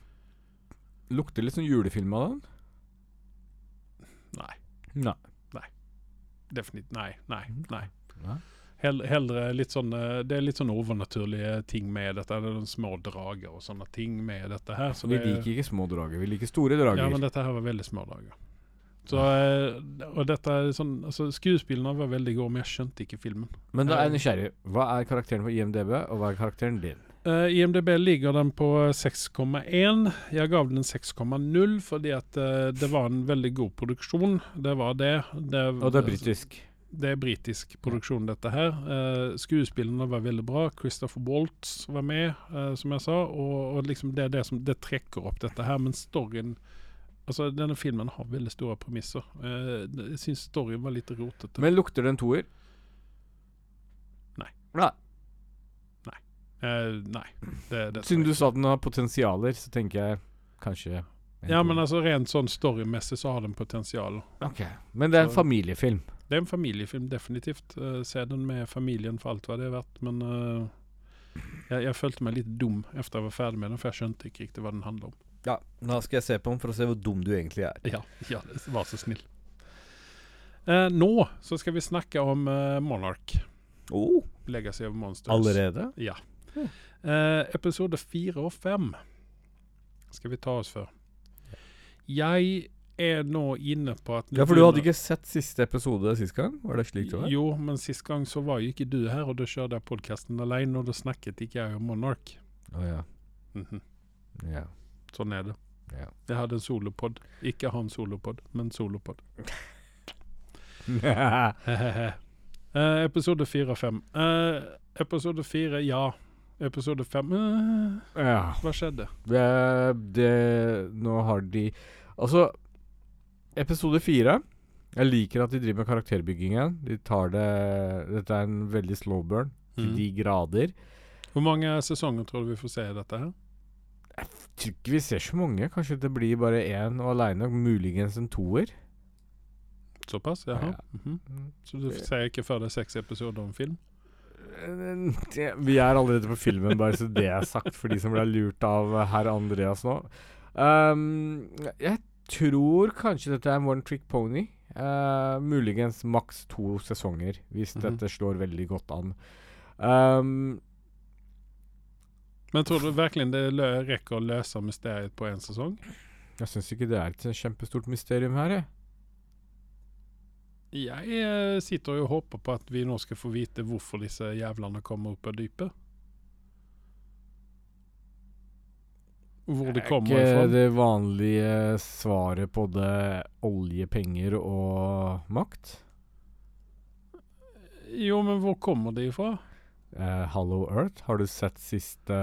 Lukter litt sånn julefilm av den? Nei. Nei. Definitivt nei. Nei. nei. Nei. Hell, litt sånn eh, Det er litt sånn overnaturlige ting med dette. Det er små drager og sånne ting med dette her. Så vi det, liker ikke små drager, vi liker store drager. Ja, men dette her var veldig små drager. Så, eh, og dette er sånn altså, Skuespillene var veldig gode, men jeg skjønte ikke filmen. Men da er jeg nysgjerrig. Hva er karakteren på IMDb, og hva er karakteren din? Uh, IMDb ligger den på 6,1. Jeg gav den 6,0 fordi at uh, det var en veldig god produksjon. Det var det. det Og det er britisk. Det er britisk produksjon, dette her. Uh, skuespillene var veldig bra. Christopher Waltz var med, uh, som jeg sa. Og, og liksom det er det som det trekker opp dette her. Men storyen Altså, denne filmen har veldig store premisser. Uh, jeg syns storyen var litt rotete. Men lukter det en toer? Nei. Nei. Eh, nei. Det, det Siden du sa at den har potensialer, så tenker jeg kanskje Ja, men altså rent sånn storymessig så har den potensial. Okay. Men det er en familiefilm. Det er en familiefilm, definitivt. Uh, se den med familien for alt hva det er verdt, men uh, jeg, jeg følte meg litt dum etter jeg var ferdig med den, for jeg skjønte ikke riktig hva den handler om. Ja, nå skal jeg se på den for å se hvor dum du egentlig er. Ja, ja vær så snill. Uh, nå så skal vi snakke om Monarch. Oh, Legacy of Monsters. allerede? Ja. Eh, episode fire og fem skal vi ta oss for. Jeg er nå inne på at Ja, for du hadde ikke sett siste episode sist gang? Var det slik det var? Jo, men sist gang så var jo ikke du her, og da kjørte jeg podkasten alene, og da snakket ikke jeg om Monark. Å ja. Mhm. ja. Sånn er det. Ja. Jeg hadde en solopod. Ikke han solopod, men solopod. uh, episode fire og fem. Uh, episode fire, ja. Episode fem uh, ja. Hva skjedde? Det, det Nå har de Altså, episode fire Jeg liker at de driver med karakterbyggingen. De tar det Dette er en veldig slow burn til Mm. de grader. Hvor mange sesonger tror du vi får se i dette her? Jeg tror ikke vi ser så mange. Kanskje det blir bare én og aleine. Muligens en toer. Såpass? Jaha. Ja. Mhm. Så du ser ikke før det er seks episoder om film? Eh, Vi er allerede på filmen, bare så det er sagt for de som ble lurt av herr Andreas nå. Um, jeg tror kanskje dette er en one trick pony. Uh, muligens maks to sesonger, hvis Mhm. dette slår veldig godt an. Um, Men tror du virkelig det rekker å løse mysteriet på én sesong? jeg syns ikke det er et kjempestort mysterium her, jeg. Jeg eh, sitter og håper på at vi nå skal få vite hvorfor disse jævlene kommer opp av dypet. Hvor de Er kommer ikke det vanlige svaret på det olje, penger og makt? Jo, men hvor kommer de ifra? Eh, Hollow Earth, har du sett siste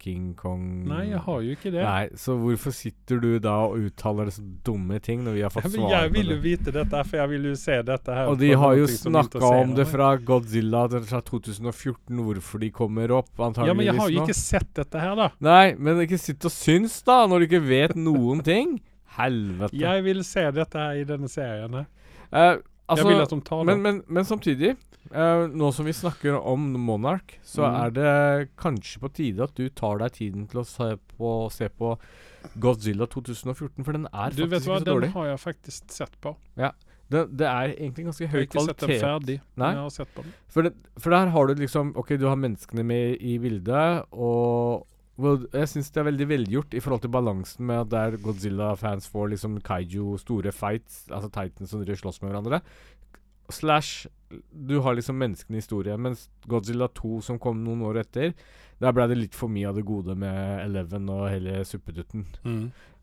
King Kong Nei, jeg har jo ikke det. Nei, så hvorfor sitter du da og uttaler disse dumme ting når vi har fått svar på det? jeg vil jo vite dette, for jeg vil jo se dette her. Og de har jo snakka om det fra Godzilla fra 2014, hvorfor de kommer opp, antageligvis Ja, men jeg har jo ikke sett dette her, da. Nei, men ikke sitt og syns, da, når du ikke vet noen ting. Helvete. Jeg vil se dette her i denne serien. her. Eh, altså, jeg vil at de tar det. men, men, men samtidig, uh, nå som vi snakker om Monarch, så Mm. er det kanskje på tide at du tar deg tiden til å se på, se på Godzilla 2014, for den er du faktisk vet hva, ikke så den dårlig. har jeg faktisk sett på. Det, det er egentlig ganske Jeg høy har ikke sett den kvalitet. ferdig, Nei. men jeg har sett på den. For, det, for der har du liksom Ok, du har menneskene med i bildet, og jeg syns det er veldig velgjort i forhold til balansen med at der Godzilla-fans får liksom kaiju, store fights, altså Titans som slåss med hverandre. Slash du har liksom menneskene i historien, mens Godzilla 2, som kom noen år etter, der ble det litt for mye av det gode med Eleven og hele suppedutten.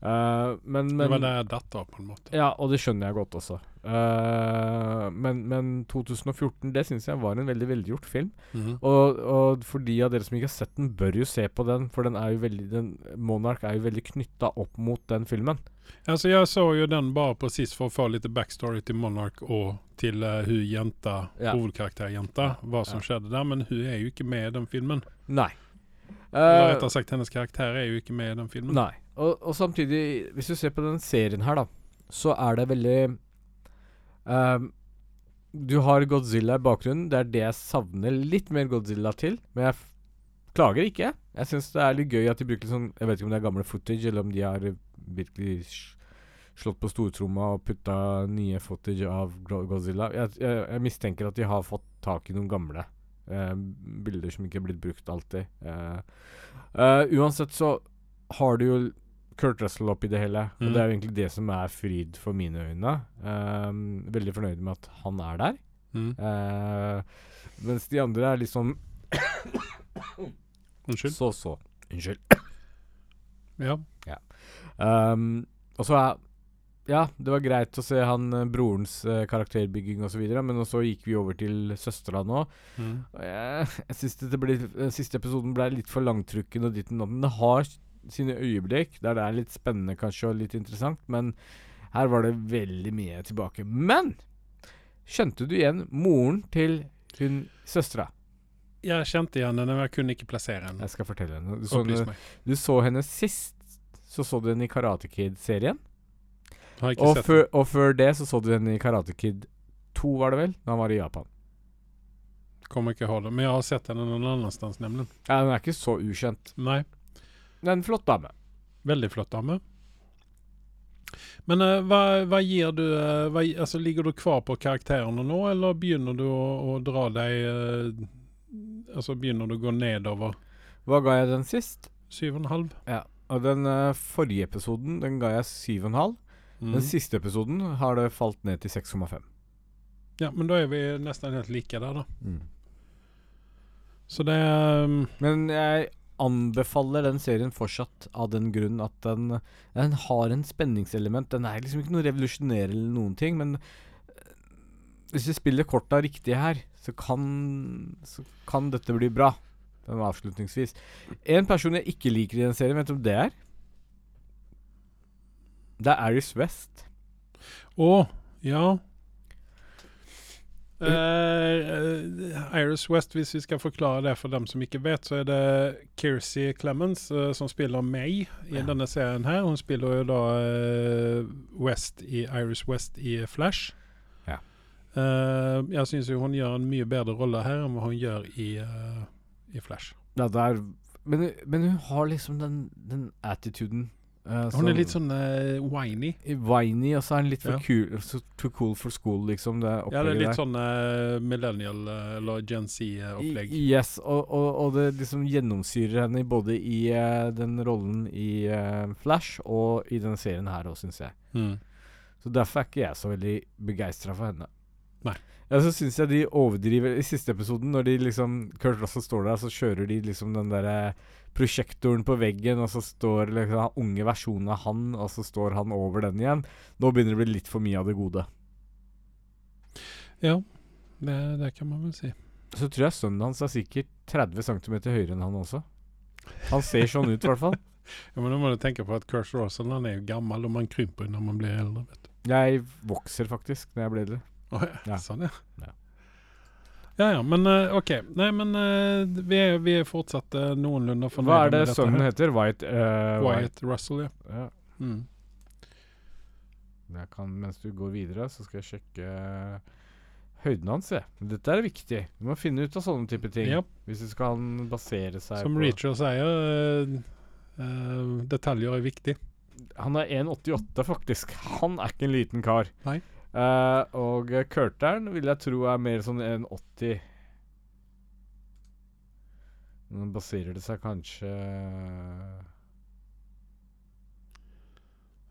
Eh, men, Det var der jeg datt av, på en måte. ja, og det skjønner jeg godt også. Uh, men, men 2014, det syns jeg var en veldig velgjort film. Mm. Og, og for de av dere som ikke har sett den, bør jo se på den, for den er jo veldig den, Monarch er jo veldig knytta opp mot den filmen. Altså, jeg så jo den bare precis for å få litt backstory til Monarch og til uh, hun jenta, Ja. hovedkarakterjenta, hva som skjedde der. Men hun er jo ikke med i den filmen. Nei. Eller Eh, rettere sagt, hennes karakter er jo ikke med i den filmen. nei. Og, og samtidig, hvis du ser på den serien her, da, så er det veldig um, Du har Godzilla i bakgrunnen. Det er det jeg savner litt mer Godzilla til. Men jeg klager ikke. Jeg syns det er litt gøy at de bruker sånn Jeg vet ikke om det er gamle footage, eller om de har virkelig slått på stortromma og putta nye footage av Godzilla. Jeg, jeg, jeg mistenker at de har fått tak i noen gamle eh, bilder som ikke er blitt brukt alltid. Eh, eh, uansett så har du jo Kurt Russell oppi det hele. Mm. Og det er jo egentlig det som er fryd for mine øyne. Veldig fornøyd med at han er der. Mm. Eh, mens de andre er liksom Unnskyld. så-så. Unnskyld. Ja. Ehm, og så er Ja, det var greit å se han eh, brorens uh, karakterbygging osv., men så gikk vi over til søstera nå. Mm. Og jeg jeg syns den siste episoden ble litt for langtrukken og ditt og datten. Det har sine øyeblikk der det er litt spennende kanskje og litt interessant, men her var det veldig mye tilbake. Men skjønte du igjen moren til hun søstera? Jeg kjente igjen henne, men jeg kunne ikke plassere henne. Jeg skal fortelle henne. Du så, henne, du så henne sist, så så du henne i Karate Kid-serien. Har ikke Og, sett før- og før det så så du henne i Karate Kid 2, var det vel? Da han var i Japan. Kommer ikke ihåg det. Men jeg har sett henne noen annenstans, nemlig. Ja, den er ikke så ukjent. Nei. Det er en flott dame. Veldig flott dame. Men uh, hva, hva gir du uh, hva, altså, Ligger du kvar på karakterene nå, eller begynner du å, å dra deg uh, Altså begynner du å gå nedover? Hva ga jeg den sist? Syv og en halv? Ja. Og den forrige episoden den ga jeg 7,5. Mm. Den siste episoden har det falt ned til 6,5. Ja, men da er vi nesten helt like der, da. Så det um, Men jeg anbefaler den serien fortsatt av den grunn at den, den har en spenningselement. Den er liksom ikke noe revolusjonerende eller noen ting, men eh, hvis vi spiller korta riktig her, så kan, så kan dette bli bra. Den avslutningsvis. En person jeg ikke liker i den serien, vet du om det er? Det er Iris West. Å, ja. Eh, eh, Iris West, hvis vi skal forklare det for dem som ikke vet, så er det Kirsey Clemens uh, som spiller May i Ja. denne serien her. Hun spiller jo da uh, West i Iris West i Flash. Ja. Jeg syns jo hun gjør en mye bedre rolle her enn hva hun gjør i, i Flash. Ja, er men, men hun har liksom den, den attituden. Eh, Hun er litt sånn uh, whiny. Whiny, og så er han litt for Ja. cool so too cool for school, liksom. Det Ja, det er litt der. sånn uh, millennial eller Gen Z-opplegg. Yes, og, og, og det liksom gjennomsyrer henne både i den rollen i Flash og i den serien her òg, syns jeg. Mm. Så derfor er ikke jeg så veldig begeistra for henne. Nei. Ja, så syns jeg de overdriver i siste episoden, når de liksom Kurt Russell står der, så kjører de liksom den derre prosjektoren på veggen, og så står liksom unge versjonen av han, og så står han over den igjen. Nå begynner det å bli litt for mye av det gode. Ja, det, det kan man vel si. Så tror jeg sønnen hans er sikkert 30 cm høyere enn han også. Han ser sånn ut, i hvert fall. Ja, men nå må du tenke på at Kurt Russell han er jo gammel, og man krymper når man blir eldre. vet du. Jeg vokser faktisk når jeg blir eldre. Oh, ja. Ja. Sånn, ja. Ja. Ja, ja, men eh, OK. Nei, men eh, vi, er, vi er fortsatt uh, noenlunde fornøyde Hva er det sønnen heter? White, uh, White, Russell, ja. Ja. Mm. Kan, mens du går videre, så skal jeg sjekke høyden hans. jeg. Dette er viktig. Du må finne ut av sånne type ting. Yep. Hvis du skal basere seg som på Reacher sier, uh, uh, detaljer er viktig. Han er 1,88 faktisk. Han er ikke en liten kar. Nei. Eh, og eh, vil jeg tro er mer sånn 1,80 Nå baserer det seg kanskje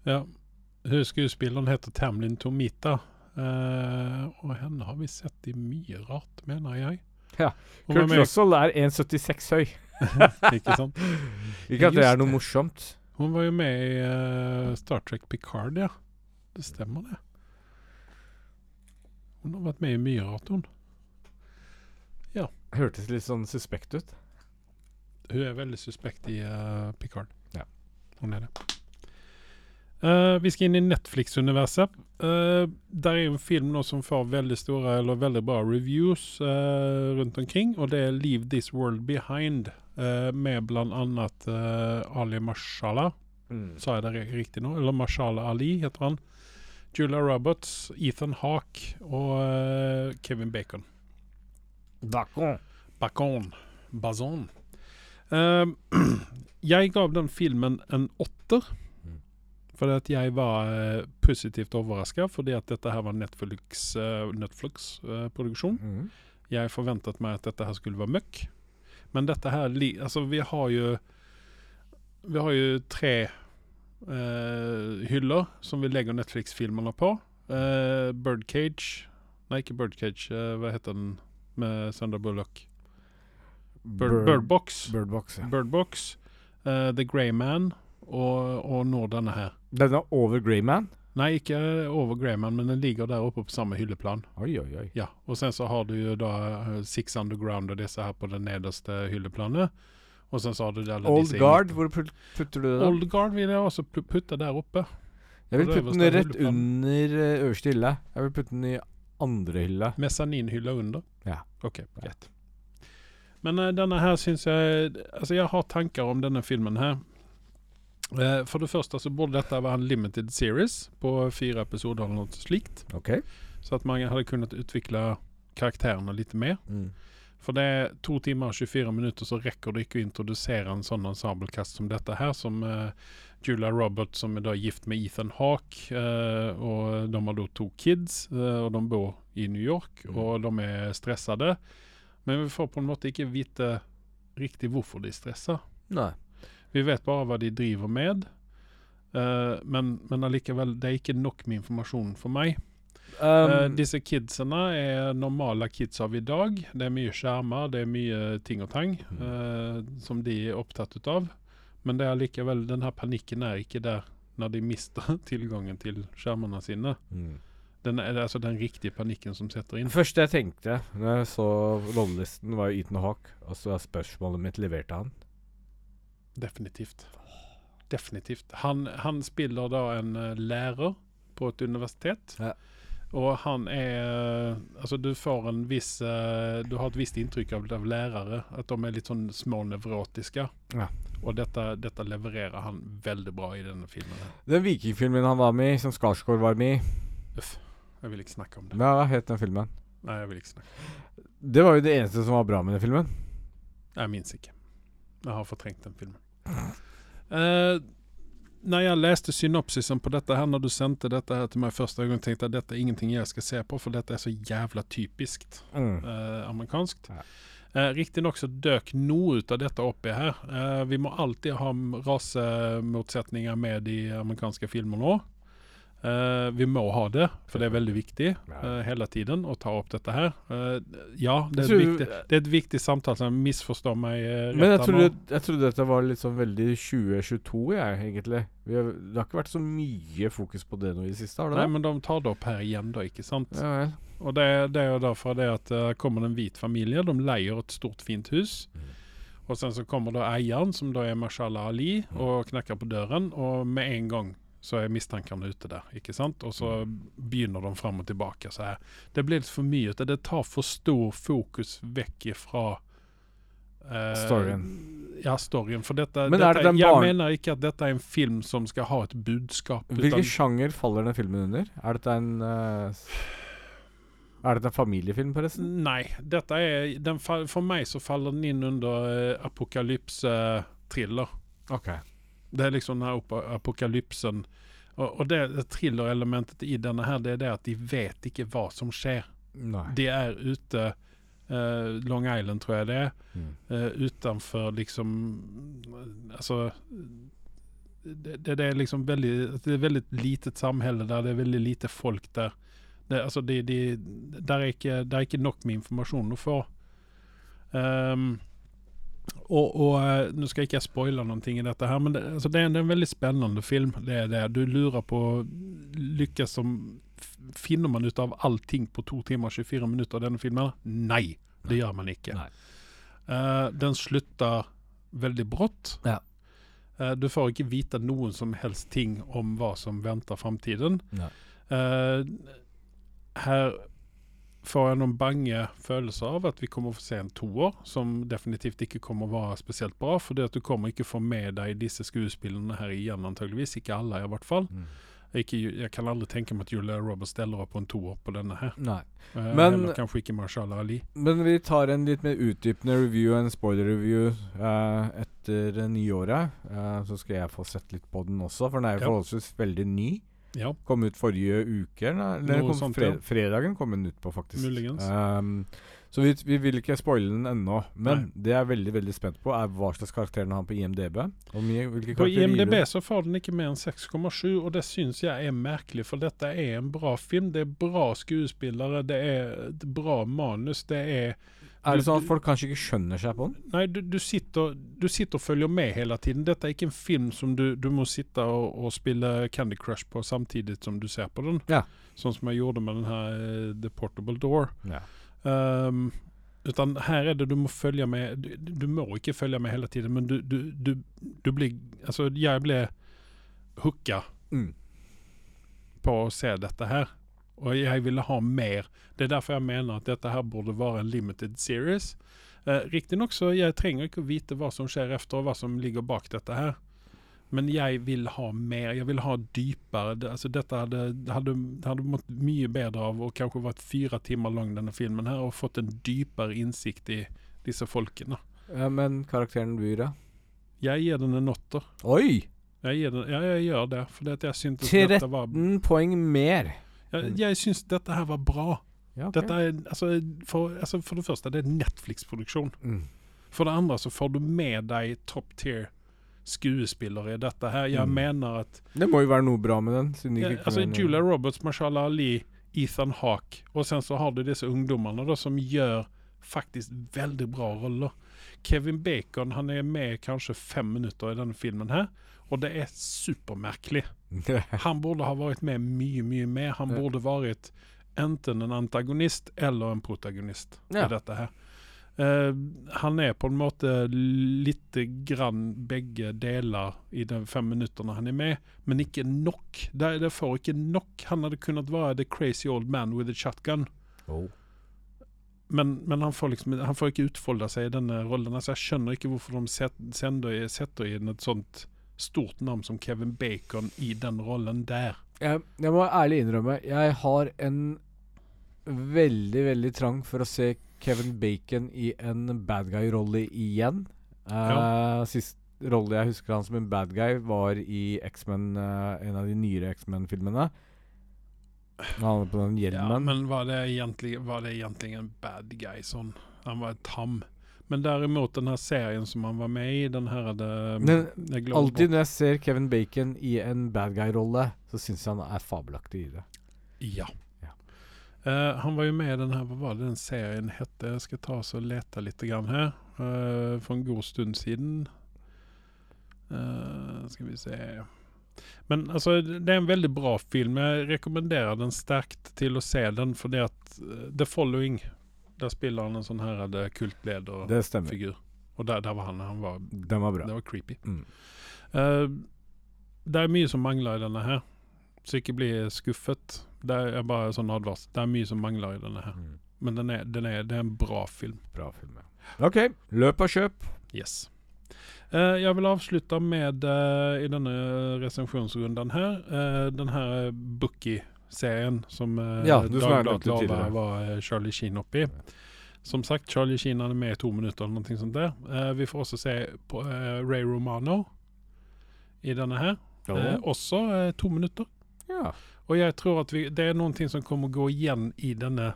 Ja. Skuespilleren heter Tamlin Tomita. uh, og henne har vi sett i mye rart, mener jeg. Ja, Og Kurt Russell er 1,76 høy. ikke sant? Ikke at det er noe morsomt. Hun var jo med i uh, Star Trek Picard, ja. Det stemmer, det. Hun har vært med i mye rart, hun. Ja. Hørtes litt sånn suspekt ut. Hun er veldig suspekt i uh, Picard. Ja. Hun er det. Uh, vi skal inn i Netflix-universet. Uh, der er jo en film nå som får veldig store eller veldig bra reviews uh, rundt omkring, og det er 'Leave This World Behind', eh, med bl.a. Uh, Ali Mashallah. Sa jeg det riktig nå? Eller Mashallah Ali heter han. Julia Roberts, Ethan Hawke og eh, Kevin Bacon. Bacon. Bacon. Bazon. Uh, jeg gav den filmen en åtter. Mm. Fordi at jeg var uh, positivt overraska, fordi at dette her var Netflix, uh, Netflix-produksjon. mm. Jeg forventet meg at dette her skulle være møkk. Men dette her Altså, vi har jo Vi har jo tre eh, hyller som vi legger Netflix-filmene på. Eh, Birdcage Nei, ikke Birdcage. eh, hva heter den med Sandra Bullock? Bird, Birdbox. Birdbox, ja. Birdbox. eh, The Grey Man og, og nå denne her. Denne over over Greyman? Nei, ikke over Greyman, men den ligger der oppe på samme hylleplan. Oi, oi, oi. Ja, og sen så har du jo da eh, Six Underground og disse her på det nederste hylleplanet. Og så sa du alle Old disse Guard, hvor putter du det? da? Old Guard vil jeg også putte der oppe. Jeg vil putte den rett under eh, øverste hylle. Jeg vil putte den i andre hylle. Mesaninhylla under. Ja. Ok, greit. Men uh, denne her syns jeg Altså, jeg har tanker om denne filmen her. Uh, for det første så burde dette være en limited series på fire episoder eller noe slikt. Okay. Så at man hadde kunnet utvikle karakterene litt mer. Mm. For det er to timer og 24 minutter, så rekker det ikke å introdusere en sånn ensemblekast som dette her, som uh, Julia Roberts, som er da gift med Ethan Hawke, Uh, og de har da to kids, uh, og de bor i New York, og de er stressede. Men vi får på en måte ikke vite riktig hvorfor de er stressa. Nei. Vi vet bare hva de driver med, men, men allikevel, det er ikke nok med informasjon for meg. Um, Eh, disse kidsene er normale kids av i dag. Det er mye skjermer, det er mye ting og tang uh, som de er opptatt ut av. Men det er likevel, den her panikken er ikke der når de mister tilgangen til skjermene sine. mm. Den er altså den riktige panikken som setter inn. Det første jeg tenkte når jeg så lovlisten, var jo Hawk. Og så er spørsmålet mitt levert til han. Definitivt. Definitivt. Han, han spiller da en eh, lærer på et universitet. Ja. Og han er Altså, du får en viss eh, Du har et visst inntrykk av, av lærere. At de er litt sånn smånevrotiske. Ja. Og dette, dette levererer han veldig bra i denne filmen. Den vikingfilmen han var med i, som Skarsgård var med i, Uff. Jeg vil ikke snakke om det. hva het den filmen? Nei, jeg vil ikke snakke. Det var jo det eneste som var bra med den filmen. Jeg minnes ikke. Jeg har fortrengt den filmen. Eh, når jeg leste synopsisen på dette her, når du sendte dette her til meg første gang, tenkte jeg at dette er ingenting jeg skal se på, for dette er så jævla typisk Mm. eh, amerikanskt. Ja. Eh, Riktignok så døk noe ut av dette oppi her. Eh, vi må alltid ha rasemotsetninger med i amerikanske filmer nå. Eh, vi må ha det, for det er veldig viktig eh, hele tiden å ta opp dette her. Uh, ja, det er, et tror- viktig, det er et viktig samtale. Som misforstår meg rett Men jeg trodde, jeg trodde dette var litt sånn veldig 2022, jeg, egentlig. Vi har, det har ikke vært så mye fokus på det nå i det siste, har det Nei, det? men de tar det opp her igjen, da, ikke sant? Ja vel. Og det, det er jo derfor det at uh, kommer en hvit familie. De leier et stort, fint hus. Og sen så kommer da eieren, som da er Mashallah Ali, og knekker på døren. Og med en gang så er mistankene ute der, ikke sant? Og så begynner de fram og tilbake så her. Det blir litt for mye. Det, tar for stor fokus vekk ifra eh, Storyen. Ja, storyen. For dette, Men dette det Jeg mener ikke at dette er en film som skal ha et budskap. Hvilken sjanger faller den filmen under? Er dette en uh, Er dette en familiefilm, forresten? Nei, dette er For meg så faller den inn under uh, apokalypse-thriller. Ok. Det er liksom den her apokalypsen. Og, og det, det thriller-elementet i denne her, det er det at de vet ikke hva som skjer. Nei. De er ute uh, Long Island, tror jeg det er. Mm. uh, utenfor liksom Altså det, det, det er liksom veldig Det er veldig litet samhälle der, det er veldig lite folk der. Det, altså de, de, der, er ikke, der er ikke nok med informasjon å få. Ehm, og, og eh, Nå skal ikke jeg spoile noen ting i dette, her men det, altså det, er, en- det er en veldig spennende film. Det er det. Du lurer på Lykkes som Finner man ut av allting på to timer og 24 minutter av denne filmen? Nei, det gjør man ikke. Nei. Eh, den slutter veldig brått. Ja. Uh, du får ikke vite noen som helst ting om hva som venter framtiden. Nei. Eh, her får jeg noen bange følelser av at vi kommer å få se en toer, som definitivt ikke kommer å være spesielt bra. For det at du kommer ikke få med deg disse skuespillerne her igjen, antageligvis. Ikke alle, i hvert fall. Mm. Ikke, jeg kan aldri tenke meg at Julia Roberts steller opp på en toer på denne her. Nei. Eh, Men- kanskje ikke Marshall Ali. Men vi tar en litt mer utdypende review, en spoiler-review, eh, etter nyåret. Eh, så skal jeg få sett litt på den også, for den er jo Ja. forholdsvis veldig ny. Ja, Kom ut forrige uke, eller? Noe kom sånt, fre fredagen kom den ut på, faktisk. Muligens. Um, så vi, vi vil ikke spoile den ennå. Men Nei. det jeg er veldig veldig spent på, er hva slags karakter den har på IMDb. På IMDb så får den ikke mer enn 6,7, og det syns jeg er merkelig, for dette er en bra film. Det er bra skuespillere, det er et bra manus, det er Er det sånn at folk kanskje ikke skjønner seg på den? Nei, du, du, sitter, du sitter og følger med hele tiden. Dette er ikke en film som du, du må sitte og, og spille Candy Crush på samtidig som du ser på den. Ja. Sånn som jeg gjorde med den her eh, The Portable Door. Ja. Um, utan her er det du må følge med Du, du må ikke følge med hele tiden, men du, du, du, du blir Altså, jeg ble hooka Mm. på å se dette her. Og jeg ville ha mer. Det er derfor jeg mener at dette her burde være en limited series. Eh, Riktignok så jeg trenger ikke å vite hva som skjer efter, og hva som ligger bak dette her. Men jeg vil ha mer. Jeg vil ha dypere. Det, altså dette hadde, hadde, hadde mått mye bedre av å kanskje vært fire timer lang, denne filmen her, og fått en dypere innsikt i disse folkene. Ja, men karakteren da? Jeg gir den en åtter. Oi! Jeg, den, ja, jeg gjør det, fordi at jeg syntes dette var 13 poeng mer. Jeg, jeg syns dette her var bra. Ja, okay. Dette er, altså, for, altså, for det første, det er Netflix-produksjon. mm. For det andre så får du med deg top tier skuespillere i dette her. Jeg Mm. mener at Det må jo være noe bra med den. Ja, altså, Julia Roberts, Mashallah Ali, Ethan Hawke, og sen så har du disse ungdommene da, som gjør faktisk veldig bra roller. Kevin Bacon han er med kanskje fem minutter i denne filmen her, og det er supermerkelig. Han burde ha vært med mye, mye mer. Han Ja. burde vært enten en antagonist eller en protagonist Ja. i dette her. Uh, han er på en måte lite grann begge deler i de fem minutterne han er med, men ikke nok. Det, det får ikke nok. Han hadde kunnet være the crazy old man with a shotgun. Oh. Men, men han, får liksom, han får ikke utfolde seg i denne rollen. Altså, jeg skjønner ikke hvorfor de set, sender, setter inn et sånt stort navn som Kevin Bacon i den rollen der. Jeg, jeg må ærlig innrømme, jeg har en veldig, veldig trang for å se Kevin Bacon i en bad guy-rolle igjen. Ja. Uh, Sist rolle jeg husker han som en bad guy, var i X-Men, uh, en av de nyere X-Men-filmene. Han hadde på den Ja, hjelmen. men var det, egentlig, var det egentlig en bad guy sånn? Han var tam. Men derimot den her serien som han var med i, den her hadde Men jeg Alltid når jeg ser Kevin Bacon i en bad guy-rolle, så syns jeg han er fabelaktig i det. Ja. Ja. Uh, han var jo med i den her, hva var det den serien hette? Jeg skal ta og lete litt grann her. Uh, for en god stund siden. Uh, skal vi se Men altså, det er en veldig bra film. Jeg rekommenderer den sterkt til å se den, fordi at eh, The Following Der spiller han en sånn her eh, kultlederfigur. Og der, der var han. Han var, Den var bra. det var creepy. Mm. Uh, det er mye som mangler i denne her, så ikke bli skuffet. Det er bare sånn advarsel. Det er mye som mangler i denne her. Mm. Men den er, den er, det er en bra film. Bra film, ja. OK. Løp og kjøp. Yes. Uh, jeg vil avslutte med, uh, i denne resensjonsrunden her, uh, den her Bookie-serien som uh, Ja, Dagbladet tidligere. var, eh, Charlie Sheen oppi. Som sagt, Charlie Sheen er med i to minutter eller noe sånt der. Eh, vi får også se på eh, Ray Romano i denne her. Eh, også eh, to minutter. ja. Og jeg tror at vi, det er noen ting som kommer å gå igjen i denne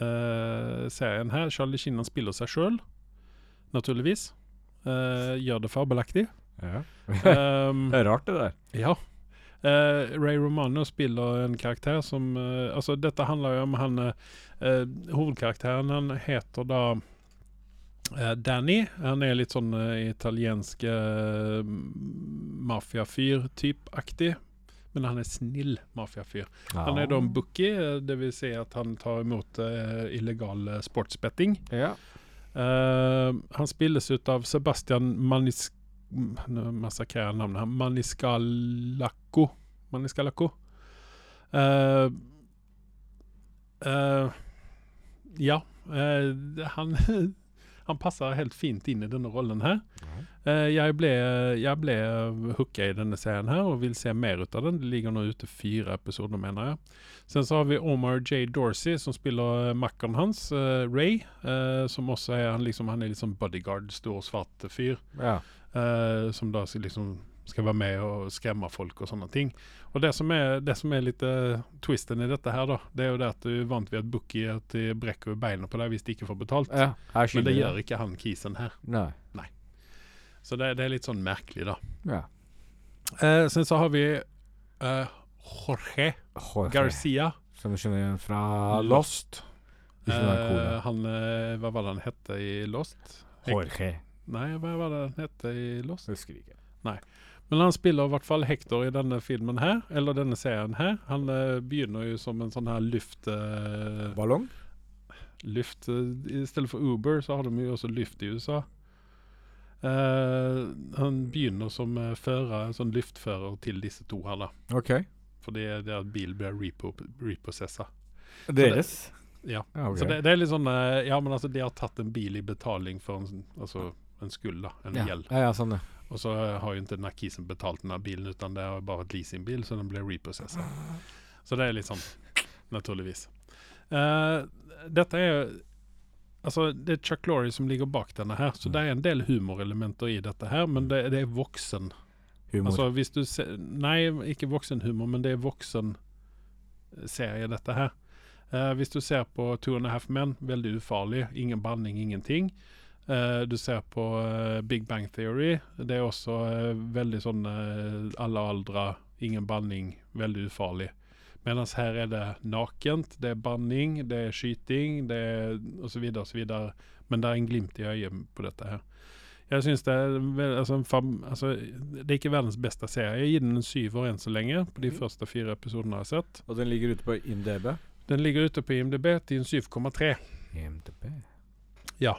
eh, serien her. Charlie Sheen spiller seg sjøl, naturligvis. Eh, gjør det fabelaktig. ja. Um, Det er rart, det der. ja. Eh, Ray Romano spiller en karakter som uh, Altså, dette handler jo om han eh, Hovedkarakteren han heter da Danny. Han er litt sånn italiensk uh, mafiafyr-type-aktig. Men han er snill mafiafyr. Han er da en bookie, vil si at han tar imot illegal sportsbetting. Ja. Han spilles ut av Sebastian Manis... mm, jeg navnet her. Maniscalacco. Maniscalacco. uh, eh, ja. uh, han Han passer helt fint inn i denne rollen her. Eh, jeg ble, jeg ble hooka i denne serien her og vil se mer ut av den. Det ligger nå ute fire episoder, mener jeg. Sen så har vi Omar J. Dorsey, som spiller uh, makkeren hans, eh, Ray. eh, som også er han, liksom, han er litt sånn bodyguard, stor, svart fyr. ja. Eh, som da liksom skal være med og skremme folk og sånne ting. Og det som er, det som er litt eh, twisten i dette her, da, det er jo det at du vant ved at Bookie at de brekker beina på deg hvis de ikke får betalt. Ja, Men det gjør ikke han kisen her. Nei. Så det, det er litt sånn merkelig, da. Ja. Eh, sen så har vi eh, Jorge Jorge, Garcia. Som du kjenner igjen fra Lost. Eh, han eh, Hva var det han hette i Lost? Jorge. Nei, hva var det han hette i Lost? Husker ikke. Men han spiller i hvert fall Hector i denne filmen her, eller denne serien her. Han uh, begynner jo som en sånn her luft... Uh, Ballong? Lyft uh, I stedet for Uber så har de jo også Lyft i USA. Han begynner som fører, sånn lyftfører til disse to her, da. OK. Fordi det er at bilen blir repo, repossessa. Deres? Ja. Ja, ok. Så det, det er litt sånn Ja, men altså, de har tatt en bil i betaling for en, sånn- altså, en skuld, da. En ja. gjeld. Ja, ja, sånn, ja. Og så eh, har jo ikke den kisen betalt den her bilen, utan det er bare et leasingbil, så den blir reprosessa. Så det er litt sånn, naturligvis. Uh, dette er Altså, det er Chuck Lorre som ligger bak denne her, så det er en del humorelementer i dette her, men det, det er voksen. Humor. Altså hvis du ser Nei, ikke voksenhumor, men det er voksen serie, dette her. Uh, hvis du ser på Two and a Half Men, veldig ufarlig. Ingen banning, ingenting. Eh, du ser på eh, Big Bang Theory. Det er også eh, veldig sånn alle aldre, ingen banning, veldig ufarlig. Mens her er det nakent, det er banning, det er skyting, det er så videre. Men det er en glimt i øyet på dette her. Jeg synes det er altså, fam, altså, Det er ikke verdens beste serie. Jeg gir den en syver enn så lenge, på de første fire episodene jeg har sett. Og den ligger ute på IMDb? Den ligger ute på IMDb til en 7,3. IMDb. Eh,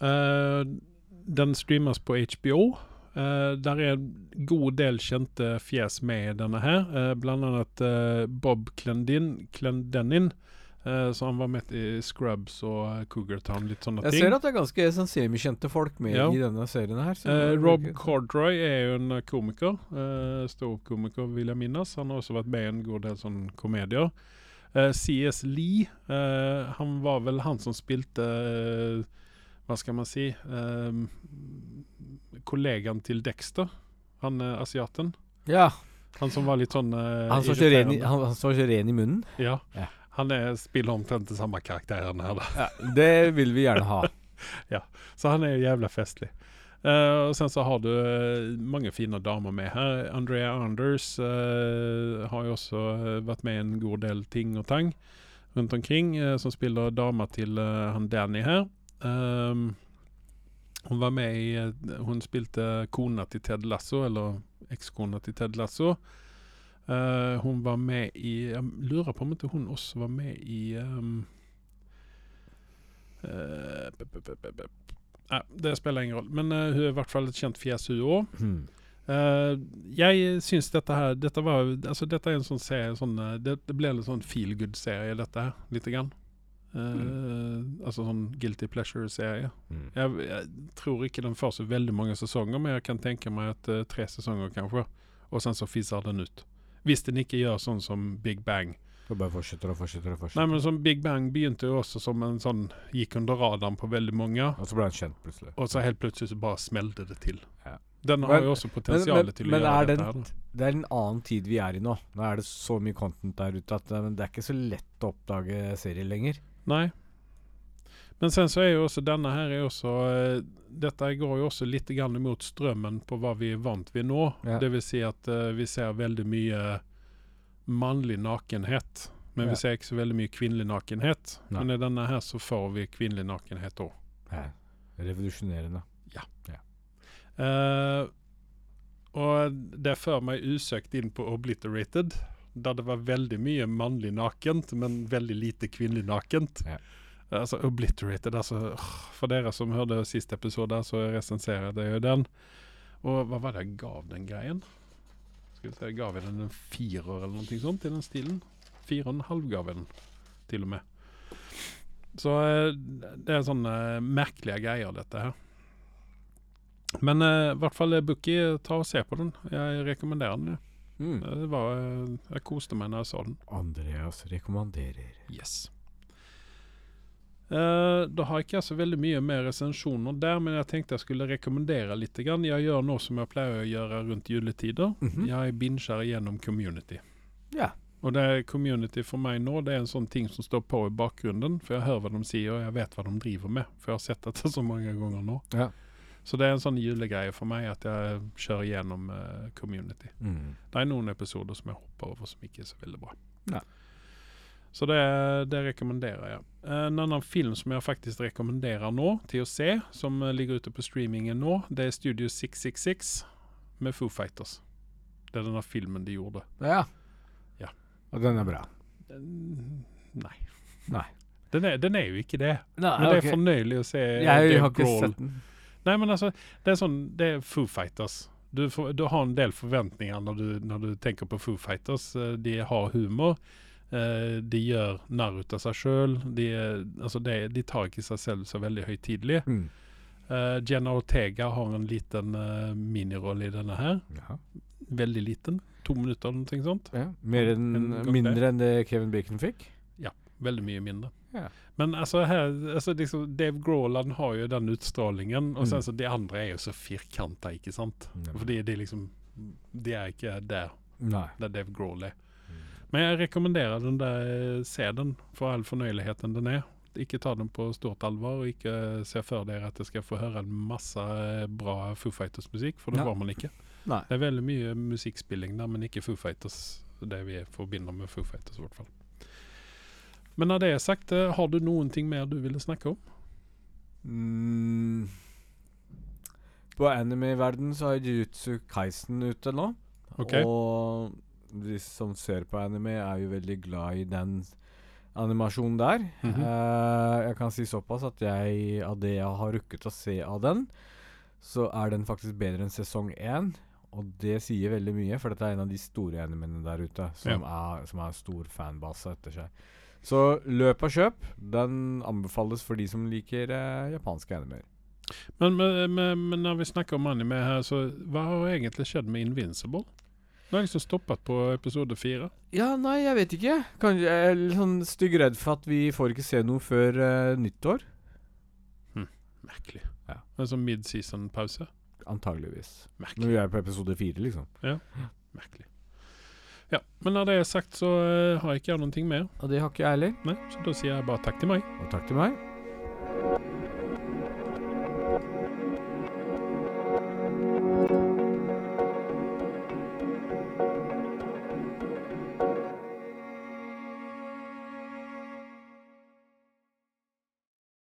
den streames på HBO. Uh, der er en god del kjente fjes med i denne her. Uh, blant annet eh, Bob Clendin, Clendenin, eh, så han var med i Scrubs og Cougar Town, litt sånne Jeg ting. ser at det er ganske sånn semikjente folk med Ja. i denne serien her. Eh, Rob ikke- Cordroy er jo en eh, komiker. Uh, Ståoppkomiker, vil jeg minnes. Han har også vært med i en god del sånn komedier. Eh, CS Lee, eh, han var vel han som spilte eh, Hva skal man si um, Kollegaen til Dexter. Han uh, asiaten. Ja. Han som var litt sånn uh, Han som ikke ren, i- han, han står ikke ren i munnen. Ja. Ja. Han er, spiller omtrent den samme karakteren her, da. Ja, det vil vi gjerne ha. Så han er jævla festlig. Eh, og sen så har du eh, mange fine damer med her. Andrea Anders eh, har jo også eh, vært med i en god del ting og tang rundt omkring, eh, som spiller dama til eh, han Danny her. Um, hun var med i eh, Hun spilte kona til Ted Lasso, eller ekskona til Ted Lasso. Uh, hun var med i Jeg lurer på om ikke hun også var med i um, uh, b- b- b- Nei, det spiller ingen rolle. Men uh, hun er i hvert fall et kjent fjes, hun òg. Hmm. jeg syns dette her Dette var Altså, dette er en sånn serie sånn, det, det ble en sånn feel good-serie, dette her. Lite grann. Eh, Altså sånn guilty pleasure-serie. Mm. Jeg, jeg tror ikke den får så veldig mange sesonger, men jeg kan tenke meg at uh, tre sesonger kanskje. Og sen så fiser den ut. Hvis den ikke gjør sånn som Big Bang. Så bare fortsetter og fortsetter og fortsetter. Nei, men som Big Bang begynte jo også som en sånn Gikk under radaren på veldig mange. Og så ble den kjent plutselig. Og så helt plutselig så bare smelte det til. Ja. Den har Men- jo også potensial til å men gjøre det dette da. Det er en annen tid vi er i nå. Nå er det så mye content der ute at eh, det er ikke så lett å oppdage serier lenger. Nei. Men sen så er jo også denne her er også eh, går jo også litt grann imot strømmen på hva vi er vant ved nå. Ja. Det vil si at eh, vi ser veldig mye mannlig nakenhet. Men Ja. vi ser ikke så veldig mye kvinnelig nakenhet. Nei. Men i denne her så får vi kvinnelig nakenhet òg. Ja. Revolusjonerende. Eh, og det fører meg usøkt inn på Obliterated, der det var veldig mye mannlig nakent, men veldig lite kvinnelig nakent. Ja. Altså Obliterated, altså For dere som hørte siste episode, så resenserer jeg jo den. Og hva var det jeg gav den greien? Skal vi se, gav jeg den en firer eller noe sånt i den stilen? Fire og en halv gav jeg den, til og med. Så eh, det er sånne merkelige greier, dette her. Men eh, i hvert fall eh, Bookie, ta og se på den. Jeg rekommenderer den. ja. Mm. Det var, eh, jeg koste meg når jeg så den. Andreas rekommanderer. Yes. Uh, da har ikke jeg så veldig mye mer resensjoner der, men jeg tenkte jeg skulle rekommendere litt. Grann. Jeg gjør noe som jeg pleier å gjøre rundt juletider. Mhm. Jeg binger gjennom Community. Ja. Og det er Community for meg nå, det er en sånn ting som står på i bakgrunnen. For jeg hører hva de sier, og jeg vet hva de driver med. For jeg har sett dette så mange ganger nå. Ja. Så det er en sånn julegreie for meg at jeg kjører gjennom uh, Community. Mm. Det er noen episoder som jeg hopper over som ikke er så veldig bra. Ja. Så det, det rekommenderer jeg. En annen film som jeg faktisk rekommenderer nå til å se, som eh, ligger ute på streamingen nå, det er Studio 666 med Foo Fighters. Det er denne filmen de gjorde. Ja. Ja. Og den er bra. Den, nei. Nei. Den er, den er jo ikke det. Nei, Men det er fornøyelig å se Jeg Dave har ikke Grohl. sett den. Nei, men altså, det er sånn Det er Foo Fighters. Du, får, du har en del forventninger når du, når du tenker på Foo Fighters. Eh, De har humor. Eh, de gjør narr ut av seg sjøl. De, altså de, de tar ikke seg selv så veldig høytidelig. Mm. Uh, Jenna Ortega har en liten uh, minirolle i denne her. Jaha. Veldig liten. To minutter eller noe sånt. Ja. Mer enn, En mindre enn det Kevin Bacon fikk? Veldig mye mindre. Ja. Men altså her altså liksom, Dave Groland har jo den utstrålingen, og sen Mm. så de andre er jo så firkanta, ikke sant? Mm. Fordi de liksom De er ikke der Nei. der Dave Grohl er. Men jeg rekommenderer den der, se den for all fornøyeligheten den er. Ikke ta den på stort alvor, og ikke se for dere at jeg skal få høre en masse eh, bra Foo Fighters-musikk, for det får man ikke. Nei. Det er veldig mye musikkspilling der, men ikke Foo Fighters. Det vi forbinder med Foo Fighters, i hvert fall. Men når det er sagt, eh, har du noen ting mer du ville snakke om? Mm. På anime-verden så har Jujutsu Kaisen ute nå. Okay. Og de som ser på anime, er jo veldig glad i den animasjonen der. Mm -hmm. uh, jeg kan si såpass at jeg, av det jeg har rukket å se av den, så er den faktisk bedre enn sesong én. Og det sier veldig mye, for dette er en av de store animene der ute som, er, som har stor fanbase etter seg. Så løp og kjøp. Den anbefales for de som liker eh, japanske animer. Men, men, men, men når vi snakker om anime her, så hva har egentlig skjedd med Invincible? Nå har jeg liksom stoppet på episode fire. Ja, nei, jeg vet ikke. Kan, jeg er litt sånn stygg redd for at vi får ikke se noe før eh, nyttår. Merkelig. Ja. En sånn mid-season-pause. Antageligvis. Merkelig. Når vi er på episode fire, liksom. Ja, Merkelig. Ja, men når det er sagt, så eh, har ikke jeg noen ting mer. Og det har ikke jeg heller. Nei, så da sier jeg bare takk til meg. Og takk til meg.